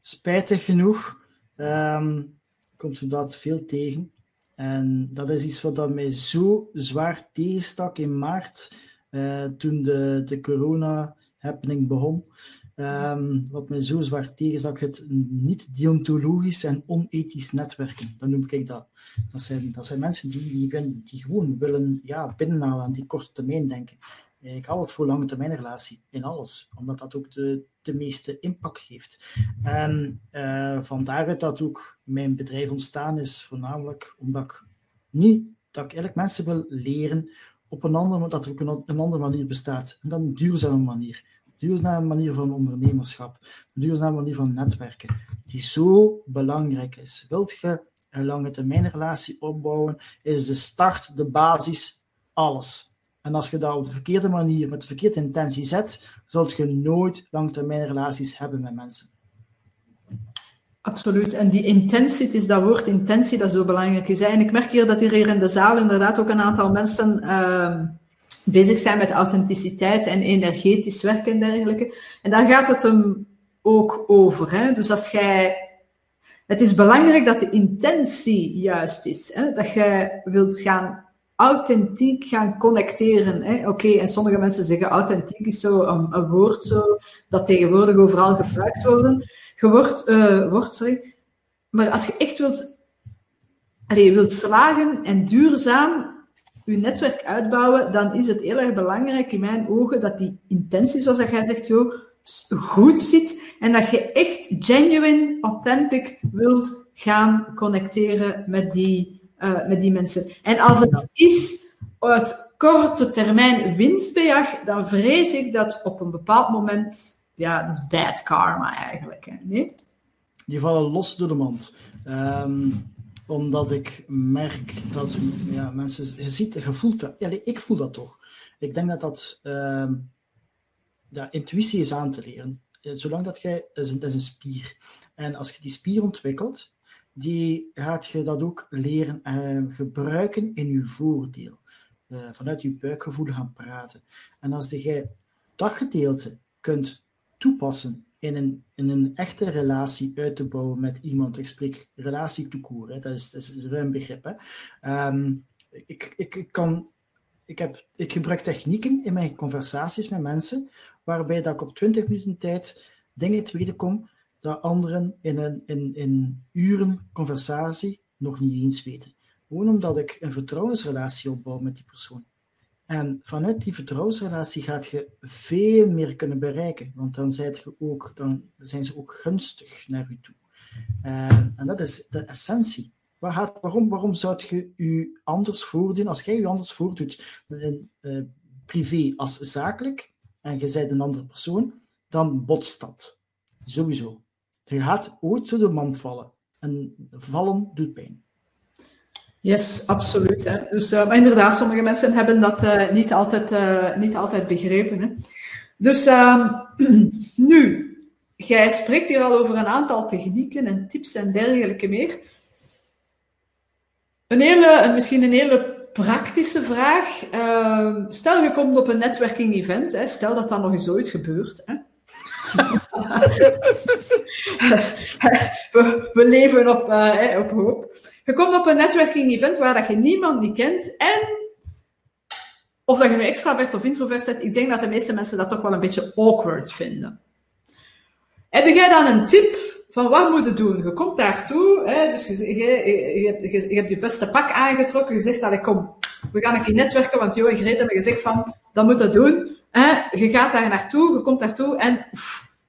spijtig genoeg um, komt er dat veel tegen. En dat is iets wat mij zo zwaar tegenstak in maart, uh, toen de, de corona-happening begon. Um, wat mij zo zwaar tegenzak, het niet-deontologisch en onethisch netwerken. Dat noem ik dat. Dat zijn, dat zijn mensen die, die, die gewoon willen ja, binnenhalen aan die korte termijn denken. Ik hou het voor lange termijn relatie in alles, omdat dat ook de, de meeste impact geeft. En uh, dat ook mijn bedrijf ontstaan is, voornamelijk omdat ik niet, dat ik eigenlijk mensen wil leren op een andere, dat er ook een, een andere manier bestaat. En dan een duurzame manier duurzame manier van ondernemerschap, een duurzame manier van netwerken, die zo belangrijk is. Wilt je een lange termijn relatie opbouwen, is de start, de basis, alles. En als je dat op de verkeerde manier, met de verkeerde intentie zet, zult je nooit langetermijn relaties hebben met mensen. Absoluut. En die intentie, is dat woord intentie dat zo belangrijk is. En ik merk hier dat hier in de zaal inderdaad ook een aantal mensen uh, bezig zijn met authenticiteit en energetisch werken en dergelijke. En daar gaat het hem ook over. Hè? Dus als jij. Het is belangrijk dat de intentie juist is. Hè? Dat je wilt gaan authentiek gaan connecteren. Oké, en sommige mensen zeggen authentiek is zo een, een, woord zo, dat tegenwoordig overal gebruikt worden, wordt, uh, wordt. Sorry. Maar als je echt wilt, allez, wilt slagen en duurzaam je netwerk uitbouwen, dan is het heel erg belangrijk in mijn ogen dat die intentie, zoals dat jij zegt, goed zit en dat je echt genuine, authentic wilt gaan connecteren met die, uh, met die mensen. En als het is uit korte termijn winstbejag, dan vrees ik dat op een bepaald moment, ja, dat is bad karma eigenlijk. Hè? Nee? Die vallen los door de mand. Um, omdat ik merk dat ja, mensen, je ziet, je voelt dat. Ja, ik voel dat toch. Ik denk dat dat, uh, ja, intuïtie is aan te leren. Zolang dat jij, dat is een spier. En als je die spier ontwikkelt, die gaat je dat ook leren uh, gebruiken in je voordeel. Uh, vanuit je buikgevoel gaan praten. En als jij dat gedeelte kunt toepassen in een, in een echte relatie uit te bouwen met iemand. Ik spreek relatie toekoer, dat, is, dat is een ruim begrip. Hè. Ehm, ik, ik, ik, kan, ik, heb, ik gebruik technieken in mijn conversaties met mensen, waarbij dat ik op 20 minuten tijd dingen te weten kom dat anderen in een in, in uren conversatie nog niet eens weten. Gewoon omdat ik een vertrouwensrelatie opbouw met die persoon. En vanuit die vertrouwensrelatie gaat je veel meer kunnen bereiken, want dan, je ook, dan zijn ze ook gunstig naar u toe. En, en dat is de essentie. waarom, waarom zou je je anders voordoen, als jij je anders voordoet in, uh, privé als zakelijk, en je bent een andere persoon, dan botst dat. Sowieso. Je gaat ooit door de man vallen. En vallen doet pijn. Yes, absoluut. Hè. Dus, uh, maar inderdaad, sommige mensen hebben dat uh, niet, altijd, uh, niet altijd begrepen. Hè. Dus ehm, nu, jij spreekt hier al over een aantal technieken en tips en dergelijke meer. Een hele, misschien een hele praktische vraag. Ehm, stel je komt op een networking event, hè, stel dat dat nog eens ooit gebeurt. Hè. We, leven op, op hoop. Je komt op een networking event waar dat je niemand niet kent en of dat je nu extravert of introvert bent, ik denk dat de meeste mensen dat toch wel een beetje awkward vinden. Heb jij dan een tip van wat moet je doen? Je komt daartoe, hè, dus je, je, je, je, hebt je beste pak aangetrokken, je zegt, dat kom, we gaan een keer netwerken, want Jo en Greet hebben gezegd van, dat moet dat doen. Hè. Je gaat daar naartoe, je komt daartoe en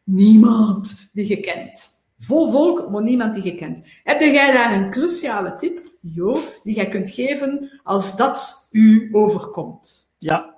niemand die je kent. Vol volk, maar niemand die je kent. Heb jij daar een cruciale tip, Jo, die jij kunt geven als dat u overkomt? Ja,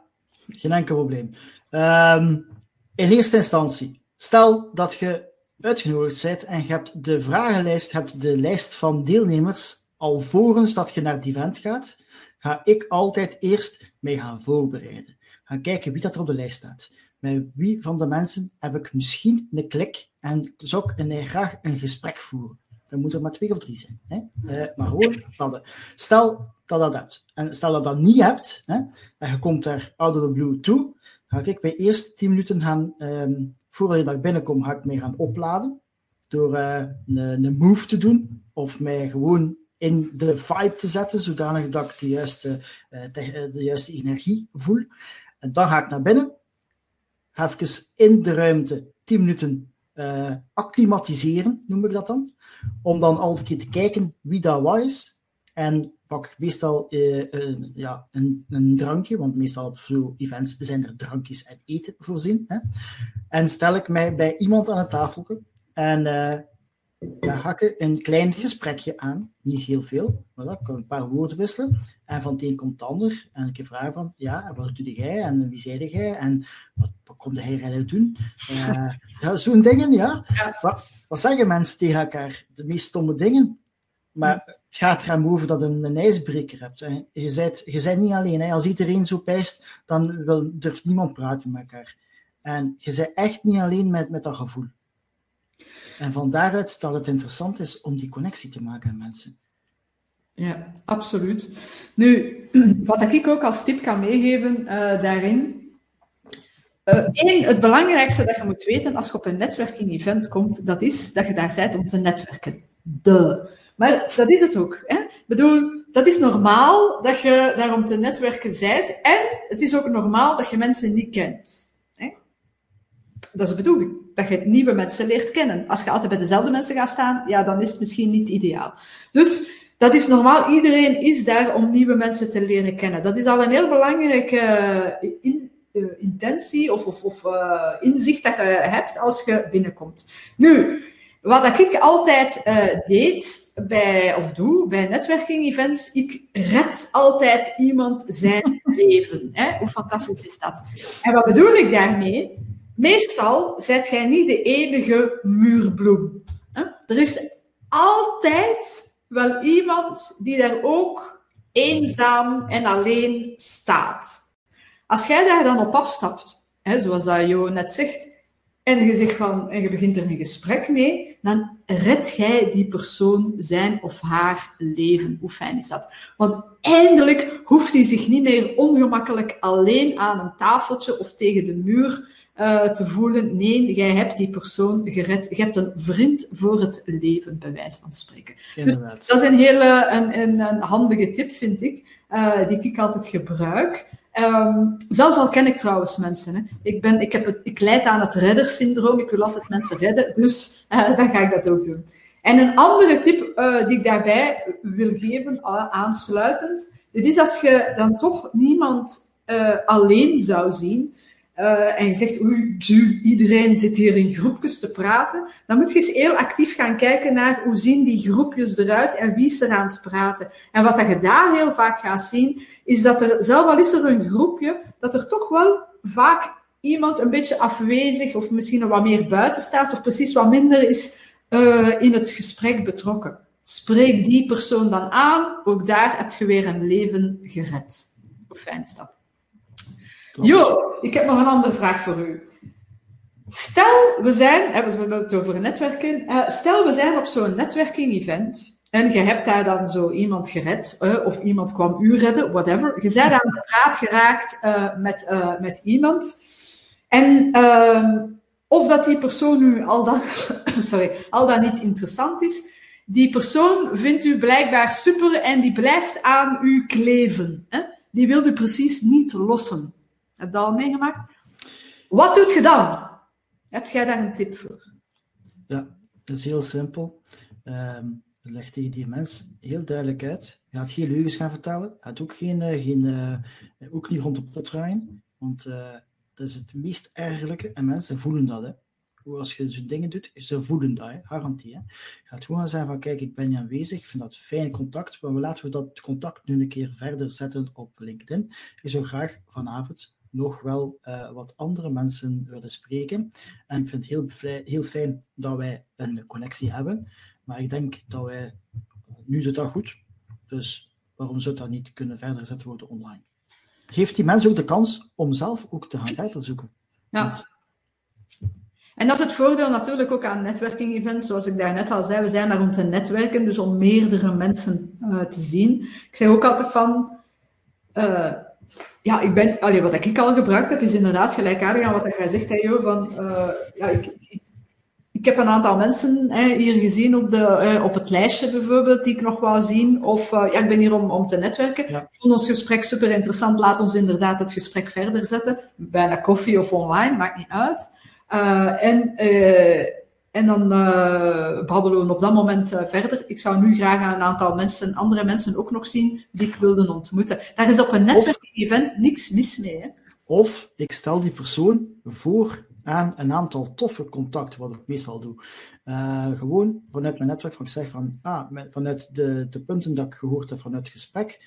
geen enkel probleem. Um, in eerste instantie, stel dat je uitgenodigd bent en je hebt de vragenlijst, hebt de lijst van deelnemers alvorens dat je naar het event gaat, ga ik altijd eerst mee gaan voorbereiden. Gaan kijken wie dat er op de lijst staat met wie van de mensen heb ik misschien een klik en zou ik en graag een gesprek voeren. Dan moet er maar twee of drie zijn. Hè? Uh, maar hadden. Stel dat dat hebt. En stel dat dat niet hebt, hè, en je komt daar out of the blue toe, ga ik bij eerst tien minuten gaan, um, voordat ik binnenkom, ga ik mee gaan opladen. door een, een move te doen of mij gewoon in de vibe te zetten, zodanig dat ik de de, de juiste energie voel. En dan ga ik naar binnen, even in de ruimte 10 minuten uh, acclimatiseren, noem ik dat dan. Om dan al keer te kijken wie dat was. En pak meestal uh, ja, een, een, drankje, want meestal op veel events zijn er drankjes en eten voorzien. Hè. En stel ik mij bij iemand aan het tafeltje en ja, hakken een klein gesprekje aan, niet heel veel, maar dat kan een paar woorden wisselen. En van het een komt het ander. En ik vraag van, ja, wat doe jij? En wie zei jij? En wat, wat komt hij eigenlijk doen? Uh, ja, zo'n dingen, ja. Wat, wat, zeggen mensen tegen elkaar? De meest stomme dingen. Maar het gaat er over dat je een, een ijsbreker hebt. Hè. Je, bent, je bent niet alleen. Hè. Als iedereen zo pijst, dan wil, durft niemand praten met elkaar. En je bent echt niet alleen met, met dat gevoel. En van daaruit dat het interessant is om die connectie te maken met mensen. Ja, absoluut. Nu, wat ik ook als tip kan meegeven uh, daarin. Eén, uh, het belangrijkste dat je moet weten als je op een netwerking-event komt, dat is dat je daar bent om te netwerken. De. Maar dat is het ook. Hè? Ik bedoel, dat is normaal dat je daar om te netwerken bent. En het is ook normaal dat je mensen niet kent. Dat is de bedoeling dat je nieuwe mensen leert kennen. Als je altijd bij dezelfde mensen gaat staan, ja, dan is het misschien niet ideaal. Dus dat is normaal. Iedereen is daar om nieuwe mensen te leren kennen. Dat is al een heel belangrijke eh, in, uh, intentie of, of, of uh, inzicht dat je hebt als je binnenkomt. Nu, wat ik altijd deed bij, of doe bij netwerking-events, ik red altijd iemand zijn leven. Hè? Hoe fantastisch is dat? En wat bedoel ik daarmee? Meestal zet jij niet de enige muurbloem. Er is altijd wel iemand die daar ook eenzaam en alleen staat. Als jij daar dan op afstapt, hè, zoals dat Jo net zegt, en je, zegt van, en je begint er een gesprek mee, dan red jij die persoon zijn of haar leven. Hoe fijn is dat? Want eindelijk hoeft hij zich niet meer ongemakkelijk alleen aan een tafeltje of tegen de muur uh, te voelen, nee, jij hebt die persoon gered. Je hebt een vriend voor het leven, bij wijze van spreken. Dus dat is een hele een, een, een handige tip, vind ik, uh, die ik altijd gebruik. Um, zelfs al ken ik trouwens mensen. Hè. Ik, ben, ik, heb het, ik leid aan het reddersyndroom. Ik wil altijd mensen redden, dus uh, dan ga ik dat ook doen. En een andere tip uh, die ik daarbij wil geven, aansluitend, dit is als je dan toch niemand alleen zou zien, uh, en je zegt, oei, iedereen zit hier in groepjes te praten, dan moet je eens heel actief gaan kijken naar hoe zien die groepjes eruit en wie is er aan het praten. En wat je daar heel vaak gaat zien, is dat er, zelf al is er een groepje, dat er toch wel vaak iemand een beetje afwezig of misschien wat meer buiten staat of precies wat minder is uh, in het gesprek betrokken. Spreek die persoon dan aan, ook daar heb je weer een leven gered. Hoe fijn is dat? Jo, ik heb nog een andere vraag voor u. Stel, we zijn, we hebben het over netwerken. Uh, stel, we zijn op zo'n netwerking-event en je hebt daar dan zo iemand gered, uh, of iemand kwam u redden, whatever. Je bent aan de praat geraakt uh, met, met iemand. En ehm, of dat die persoon nu al dan, sorry, al dan niet interessant is, die persoon vindt u blijkbaar super en die blijft aan u kleven. Hè? Die wil u precies niet lossen. Heb je dat al meegemaakt? Wat doet je dan? Heb jij daar een tip voor? Ja, dat is heel simpel. Um, leg tegen die mens heel duidelijk uit. Je gaat geen leugens gaan vertellen. Je gaat ook, geen, uh, geen, uh, ook niet rond de pot draaien. Want uh, dat is het meest ergelijke. En mensen voelen dat. Hè. Als je zo'n dingen doet, ze voelen dat. Hè. Garantie. Hè. Je gaat gewoon zeggen van, kijk, ik ben niet aanwezig. Ik vind dat fijn contact. Maar laten we dat contact nu een keer verder zetten op LinkedIn. Ik zou graag vanavond nog wel uh, wat andere mensen willen spreken. En ik vind het heel, heel fijn dat wij een connectie hebben. Maar ik denk dat wij, nu doet dat goed, dus waarom zou dat niet kunnen verder gezet worden online? Geeft die mensen ook de kans om zelf ook te gaan verder zoeken. Ja. Want, en dat is het voordeel natuurlijk ook aan netwerking-events. Zoals ik daarnet al zei, we zijn daar om te netwerken, dus om meerdere mensen uh, te zien. Ik zeg ook altijd van, uh, ja, ik ben, allee, wat ik al gebruikt heb, is inderdaad gelijkaardig aan wat jij zegt, hè, Jo, van, uh, ja, ik, ik, ik heb een aantal mensen hè, hier gezien op, de, eh, op het lijstje bijvoorbeeld, die ik nog wou zien. Of ja, ik ben hier om, om te netwerken. Ik vond ons gesprek super interessant. Laat ons inderdaad het gesprek verder zetten. Bijna koffie of online, maakt niet uit. en en dan uh, babbelen we op dat moment uh, verder. Ik zou nu graag een aantal mensen, andere mensen ook nog zien die ik wilde ontmoeten. Daar is op een netwerking-event niks mis mee. Hè? Of ik stel die persoon voor aan een aantal toffe contacten, wat ik meestal doe. Uh, gewoon vanuit mijn netwerk, van ik zeg van, ah, vanuit de, de punten dat ik gehoord heb vanuit het gesprek,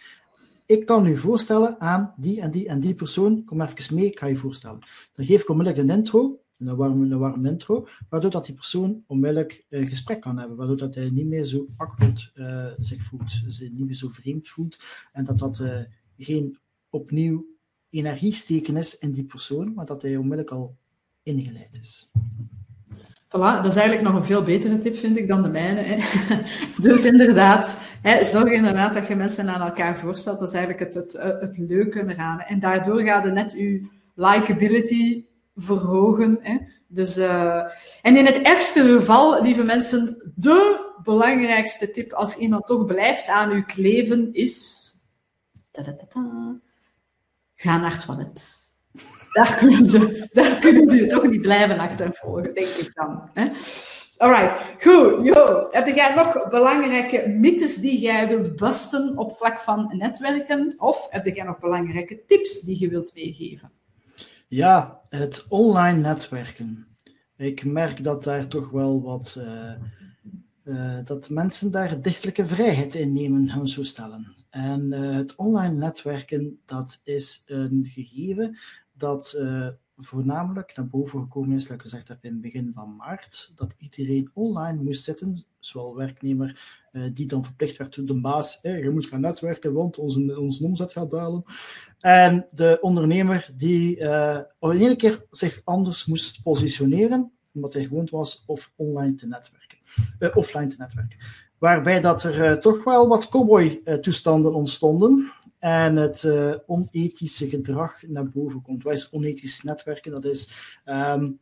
ik kan u voorstellen aan die en die en die persoon, kom even mee, ik ga je voorstellen. Dan geef ik onmiddellijk een intro, een warme, intro, waardoor dat die persoon onmiddellijk een gesprek kan hebben, waardoor dat hij niet meer zo awkward uh, zich voelt, zich niet meer zo vreemd voelt, en dat dat uh, geen opnieuw energie steken is in die persoon, maar dat hij onmiddellijk al ingeleid is. Voilà, dat is eigenlijk nog een veel betere tip, vind ik, dan de mijne. Hè. Dus inderdaad, hè, zorg inderdaad dat je mensen aan elkaar voorstelt. Dat is eigenlijk het, het, het leuke eraan. En daardoor gaat er net je likability verhogen. Hè. Dus, uh, en in het ergste geval, lieve mensen, de belangrijkste tip als iemand toch blijft aan uw kleven is... Ga naar het toilet. Daar kunnen ze, daar kunnen ze toch niet blijven achtervolgen, denk ik dan. Hè. Alright, goed. Jo, heb jij nog belangrijke mythes die jij wilt busten op vlak van netwerken? Of heb jij nog belangrijke tips die je wilt meegeven? Ja, het online netwerken. Ik merk dat daar toch wel wat. Uh, uh, dat mensen daar dichtelijke vrijheid in nemen, gaan zo stellen. En uh, het online netwerken, dat is een gegeven dat voornamelijk naar boven gekomen is, ik gezegd heb in het begin van maart, dat iedereen online moest zitten, zowel werknemer uh, die dan verplicht werd door de baas, je moet gaan netwerken, want onze, onze omzet gaat dalen. En de ondernemer die uh, in één keer zich anders moest positioneren, omdat hij gewend was of online te netwerken, uh, offline te netwerken. Waarbij dat er toch wel wat cowboy-toestanden ontstonden en het uh, onethische gedrag naar boven komt. Wat is onethisch netwerken? Dat is um,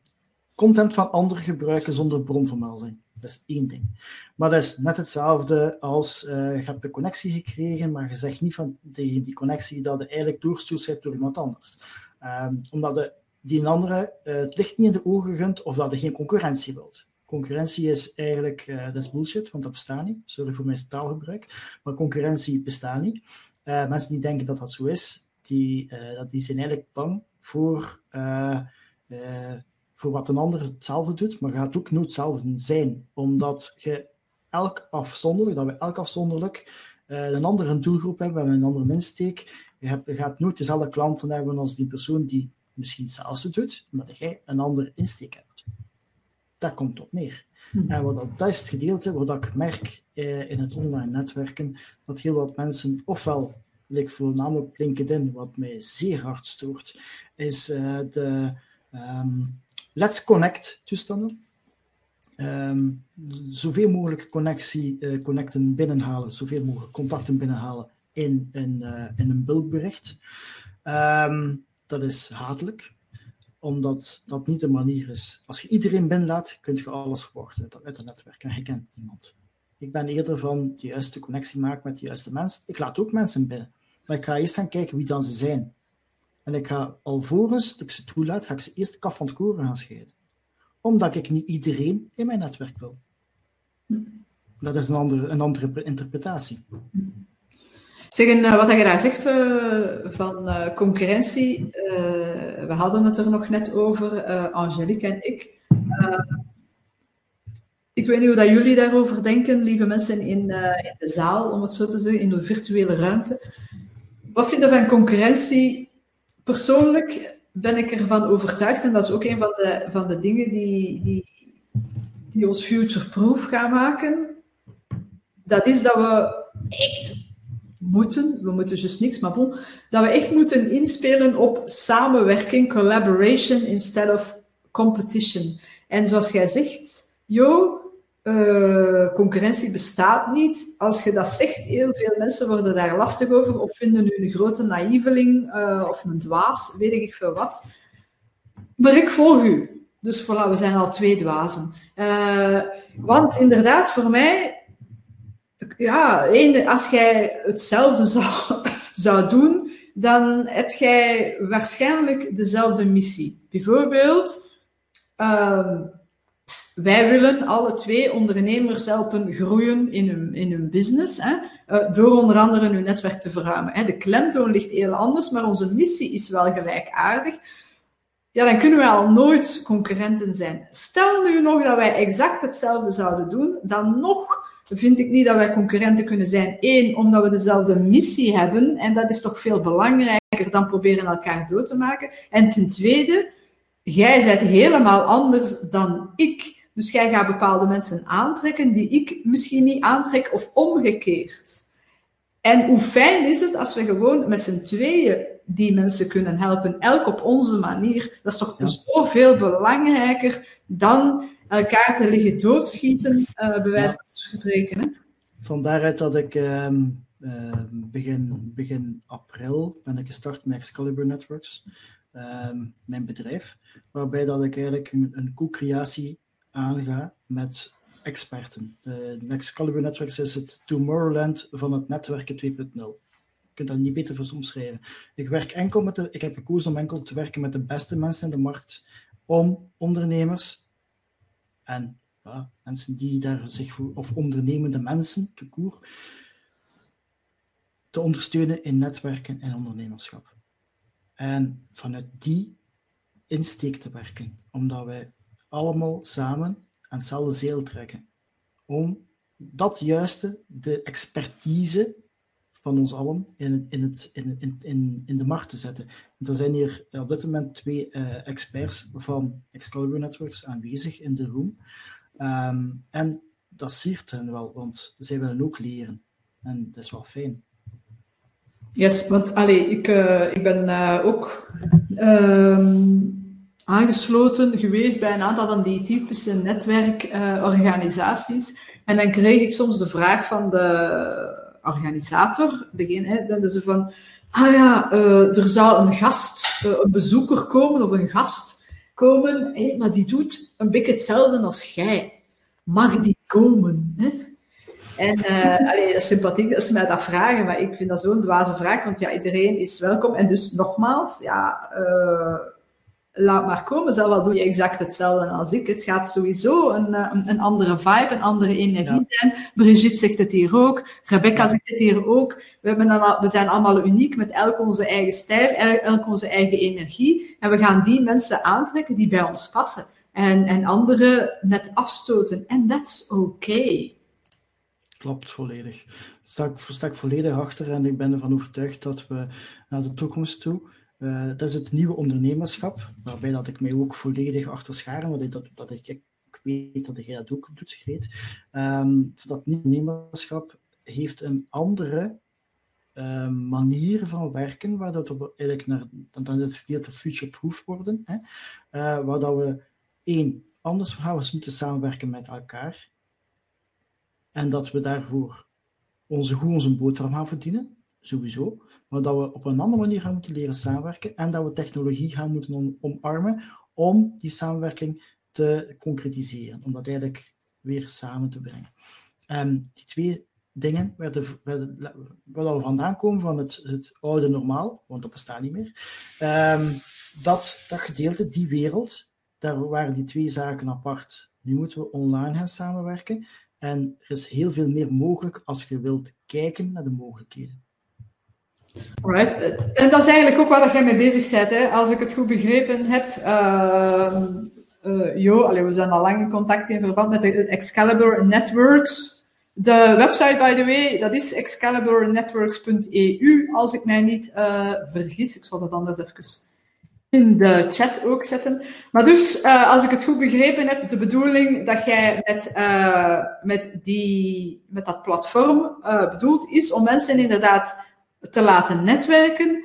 content van anderen gebruiken zonder bronvermelding. Dat is één ding. Maar dat is net hetzelfde als uh, je hebt een connectie gekregen, maar je zegt niet van tegen die connectie dat je eigenlijk doorgestuurd bent door iemand anders. Um, omdat de, die een andere uh, het licht niet in de ogen gunt of dat je geen concurrentie wilt. Concurrentie is eigenlijk, dat is bullshit, want dat bestaat niet. Sorry voor mijn taalgebruik. Maar concurrentie bestaat niet. Uh, mensen die denken dat dat zo is, die, uh, dat die zijn eigenlijk bang voor, uh, voor wat een ander hetzelfde doet, maar gaat ook nooit hetzelfde zijn. Omdat je elk afzonderlijk, dat we elk afzonderlijk een andere doelgroep hebben, een andere insteek. Je, hebt, je gaat nooit dezelfde klanten hebben als die persoon die misschien hetzelfde doet, maar dat jij een andere insteek hebt. Dat komt op neer. Mhm. En wat dat, is het gedeelte wat ik merk eh, in het online netwerken, dat heel wat mensen, ofwel, like voornamelijk LinkedIn, wat mij zeer hard stoort, is uh, de um, Let's Connect toestanden. Um, zoveel mogelijk connectie, uh, connecten binnenhalen, zoveel mogelijk contacten binnenhalen in, in, uh, in een bulkbericht. Um, dat is hatelijk omdat dat niet de manier is. Als je iedereen binnenlaat, kun je alles verwachten uit het netwerk en je kent niemand. Ik ben eerder van de juiste connectie maken met de juiste mensen. Ik laat ook mensen binnen, maar ik ga eerst gaan kijken wie dan ze zijn. En ik ga alvorens dat ik ze toelaat, ga ik ze eerst kaf van het koren gaan scheiden. Omdat ik niet iedereen in mijn netwerk wil. Dat is een andere, een andere interpretatie. Zeggen, eh, wat je daar zegt eh, van uh, concurrentie, we hadden het er nog net over, Angelique en ik. ik weet niet hoe dat jullie daarover denken, lieve mensen in, in de zaal, om het zo te zeggen, in de virtuele ruimte. Wat vind je van concurrentie? Persoonlijk ben ik ervan overtuigd, en dat is ook een van de, van de dingen die, die, die ons future-proof gaan maken. Dat is dat we echt moeten, we moeten dus niks, maar bon, dat we echt moeten inspelen op samenwerking, collaboration instead of competition. En zoals jij zegt, yo, uh, concurrentie bestaat niet. Als je dat zegt, heel veel mensen worden daar lastig over of vinden u een grote naïveling uh, of een dwaas, weet ik veel wat. Maar ik volg u. Dus voilà, we zijn al twee dwazen. Uh, want inderdaad, voor mij, ja, als jij hetzelfde zou, zou doen, dan heb jij waarschijnlijk dezelfde missie. Bijvoorbeeld, uh, wij willen alle twee ondernemers helpen groeien in hun, in hun business, hè, uh, door onder andere hun netwerk te verruimen. Hè. De klemtoon ligt heel anders, maar onze missie is wel gelijkaardig. Ja, dan kunnen we al nooit concurrenten zijn. Stel nu nog dat wij exact hetzelfde zouden doen, dan nog vind ik niet dat wij concurrenten kunnen zijn. Eén, omdat we dezelfde missie hebben, en dat is toch veel belangrijker dan proberen elkaar dood te maken. En ten tweede, jij bent helemaal anders dan ik. Dus jij gaat bepaalde mensen aantrekken die ik misschien niet aantrek of omgekeerd. En hoe fijn is het als we gewoon met z'n tweeën die mensen kunnen helpen, elk op onze manier. Dat is toch ja. zoveel belangrijker dan elkaar te liggen doodschieten, uh, bij wijze van spreken. Hè? Van daaruit dat ik uh, begin, begin april ben ik gestart met Excalibur Networks. Ehm, mijn bedrijf, waarbij dat ik eigenlijk een, een co-creatie aanga met experten. De Excalibur Networks is het Tomorrowland van het netwerken 2.0. Je kunt dat niet beter voor omschrijven. Ik, werk enkel met de, ik heb gekozen om enkel te werken met de beste mensen in de markt om ondernemers en mensen die daar zich voor, of ondernemende mensen, te koer, te ondersteunen in netwerken en ondernemerschap. En vanuit die insteek te werken, omdat wij allemaal samen aan hetzelfde zeel trekken. Om dat juiste, de expertise van ons allen, in, in, het, in, in, in, de markt te zetten. En er zijn hier op dit moment twee uh, experts van Excalibur Networks aanwezig in de room. Um, en dat siert hen wel, want zij willen ook leren. En dat is wel fijn. Yes, want allee, ik, uh, ik ben ook um, aangesloten geweest bij een aantal van die typische netwerkorganisaties. en dan kreeg ik soms de vraag van de organisator, degene, hè, dat is van, ah ja, uh, er zou een gast, een bezoeker komen of een gast komen, maar die doet een beetje hetzelfde als jij. Mag die komen? Hè? En uh, allee, sympathiek dat ze mij dat vragen, maar ik vind dat zo'n dwaze vraag, want ja, iedereen is welkom. En dus nogmaals, ja, laat maar komen. Zelf al doe je exact hetzelfde als ik. Het gaat sowieso een, eh, een, andere vibe, een andere energie zijn. Brigitte zegt het hier ook. Rebecca zegt het hier ook. We, hebben we zijn allemaal uniek met elk onze eigen stijl, elk onze eigen energie. En we gaan die mensen aantrekken die bij ons passen. En, en anderen net afstoten. En that's okay. Klopt, volledig. Daar sta ik volledig achter en ik ben ervan overtuigd dat we naar de toekomst toe uh, dat is het nieuwe ondernemerschap, waarbij dat ik mij ook volledig achter scharen, want dat, dat ik, weet dat jij dat ook doet, Greet. Um, dat nieuwe ondernemerschap heeft een andere uh, manier van werken, waar dat we eigenlijk naar, dan is het gedeelte future-proof worden, hè, uh, waar dat we één, anders gaan we moeten samenwerken met elkaar, en dat we daarvoor onze goed onze boterham gaan verdienen, sowieso maar dat we op een andere manier gaan moeten leren samenwerken en dat we technologie gaan moeten omarmen om die samenwerking te concretiseren, om dat eigenlijk weer samen te brengen. Um, die twee dingen waar we vandaan komen van het, het, oude normaal, want dat bestaat niet meer, um, dat, dat gedeelte, die wereld, daar waren die twee zaken apart. Nu moeten we online gaan samenwerken en er is heel veel meer mogelijk als je wilt kijken naar de mogelijkheden. Alright. En dat is eigenlijk ook waar jij mee bezig bent. Hè? Als ik het goed begrepen heb, uh, uh, jo, we zijn al lang in contact in verband met de Excalibur Networks. De website, by the way, dat is excaliburnetworks.eu, als ik mij niet uh, vergis. Ik zal dat anders even in de chat ook zetten. Maar dus, uh, als ik het goed begrepen heb, de bedoeling dat jij met, met, die, met dat platform bedoeld is om mensen inderdaad te laten netwerken.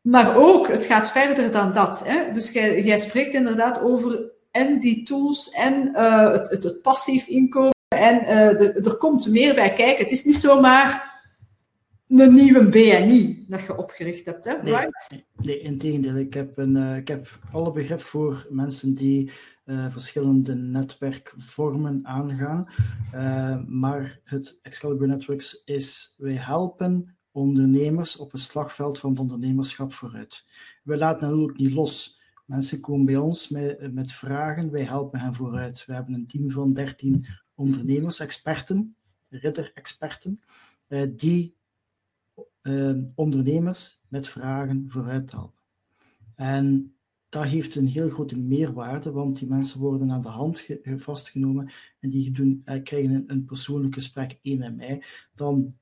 Maar ook, het gaat verder dan dat. Hè? Dus jij, jij spreekt inderdaad over en die tools en uh, het, het, het, passief inkomen. En uh, er komt meer bij kijken. Het is niet zomaar een nieuwe BNI dat je opgericht hebt, hè? Nee, right? nee, nee, in tegendeel. Ik heb, een, eh, ik heb alle begrip voor mensen die eh, verschillende netwerkvormen aangaan. Eh, maar het Excalibur Networks is, wij helpen ondernemers op het slagveld van het ondernemerschap vooruit. We laten hen ook niet los. Mensen komen bij ons met, met vragen, wij helpen hen vooruit. We hebben een team van 13 ondernemers, experten, ridder-experten, eh, die eh, ondernemers met vragen vooruit helpen. En dat heeft een heel grote meerwaarde, want die mensen worden aan de hand ge- vastgenomen en die doen, eh, krijgen een, een persoonlijk gesprek één met mij. Dan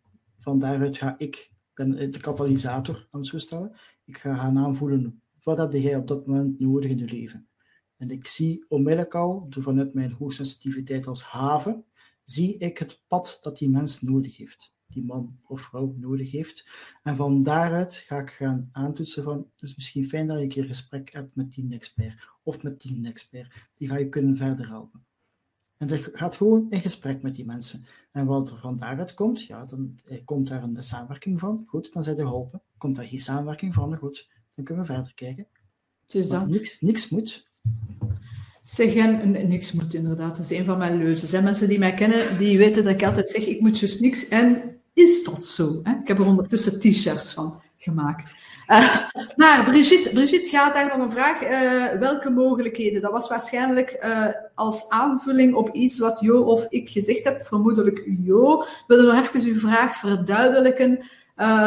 van daaruit ga ik, ben de katalysator, aan het zo stellen, ik ga gaan aanvoelen wat heb jij op dat moment nodig in je leven. En ik zie onmiddellijk al, vanuit mijn hoogsensitiviteit als haven, zie ik het pad dat die mens nodig heeft. Die man of vrouw nodig heeft. En van daaruit ga ik gaan aantoetsen van, dus misschien fijn dat je een keer gesprek hebt met die expert of met die expert. Die ga je kunnen verder helpen. En dat gaat gewoon in gesprek met die mensen. En wat er van daaruit komt, ja, dan eh, komt daar een samenwerking van. Goed, dan zijn ze geholpen. Komt daar geen samenwerking van, goed, dan kunnen we verder kijken. Dus dan. niks, niks moet. Zeg, en, en niks moet inderdaad. Dat is een van mijn leuzes. Hè. Mensen die mij kennen, die weten dat ik altijd zeg, ik moet dus niks. En is dat zo? Hè? Ik heb er ondertussen t-shirts van gemaakt. Eh, maar Brigitte, Brigitte gaat daar nog een vraag. eh, welke mogelijkheden? Dat was waarschijnlijk eh, als aanvulling op iets wat Jo of ik gezegd heb. Vermoedelijk Jo. Ik wilde nog even uw vraag verduidelijken.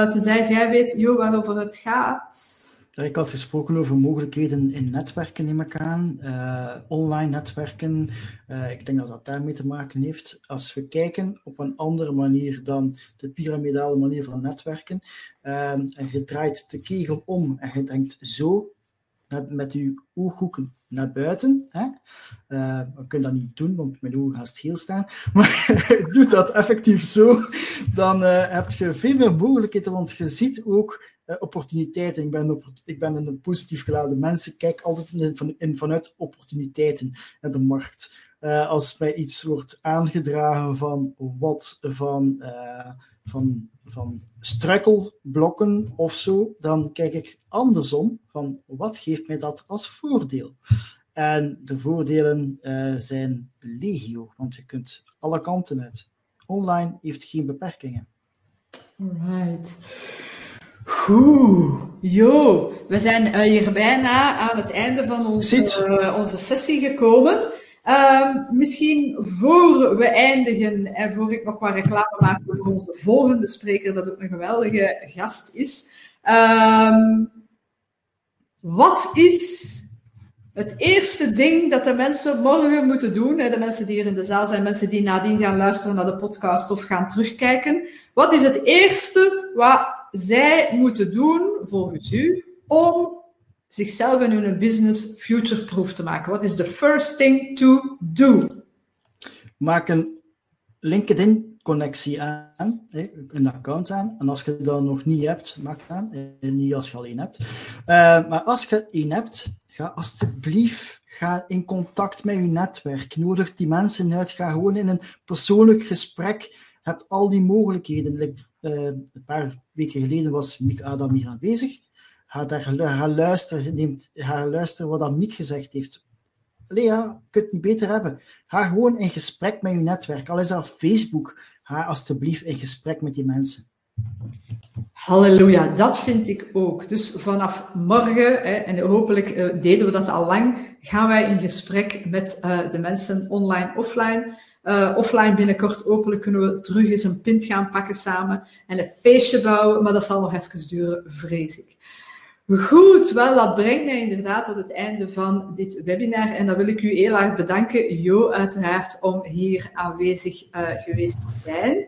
te zeggen, jij weet Jo waarover het gaat. Ja, Ik had gesproken over mogelijkheden in netwerken, neem ik aan. Eh, online netwerken. Eh, ik denk dat dat daarmee te maken heeft. Als we kijken op een andere manier dan de piramidale manier van netwerken. eh, en je draait de kegel om en je denkt zo met, je ooghoeken naar buiten. Hè? Eh, we kunnen dat niet doen, want mijn ogen gaan heel staan. Maar doe dat effectief zo, dan eh, heb je veel meer mogelijkheden, want je ziet ook eh, opportuniteiten. Ik ben, ik ben een positief geladen mens. Ik kijk altijd in, van, in, vanuit opportuniteiten in de markt. Eh, als mij iets wordt aangedragen van wat van, eh, van, van struikelblokken of zo, dan kijk ik andersom van wat geeft mij dat als voordeel. En de voordelen eh, zijn legio, want je kunt alle kanten uit. Online heeft geen beperkingen. Right. Goed. Jo, we zijn eh, hier bijna aan het einde van onze, eh, onze sessie gekomen. Ehm, misschien voor we eindigen en voor ik nog wat reclame maak voor onze volgende spreker, dat ook een geweldige gast is. Ehm, wat is het eerste ding dat de mensen morgen moeten doen, de mensen die hier in de zaal zijn, mensen die nadien gaan luisteren naar de podcast of gaan terugkijken, wat is het eerste wat zij moeten doen, volgens u, om zichzelf en hun business future-proof te maken? What is the first thing to do? Maak een LinkedIn-connectie aan, een account aan. En als je dat nog niet hebt, maak het aan. Niet als je al één hebt. Eh, maar als je één hebt, ga alsjeblieft ga in contact met je netwerk. Nodig die mensen uit. Ga gewoon in een persoonlijk gesprek. Je hebt al die mogelijkheden. Eh, een paar weken geleden was Miek Adam hier aanwezig. Ga daar luisteren, neemt, ga luisteren wat dat Miek gezegd heeft. Lea, kunt het niet beter hebben. Ga gewoon in gesprek met je netwerk. Al is dat Facebook. Ga alsjeblieft in gesprek met die mensen. Halleluja, dat vind ik ook. Dus vanaf morgen, en hopelijk eh, deden we dat al lang, gaan wij in gesprek met eh, de mensen online, offline. Eh, offline binnenkort hopelijk kunnen we terug eens een pint gaan pakken samen en een feestje bouwen, maar dat zal nog even duren, vrees ik. Goed, wel, dat brengt mij inderdaad tot het einde van dit webinar. En dan wil ik u heel erg bedanken, Jo, uiteraard, om hier aanwezig eh, geweest te zijn.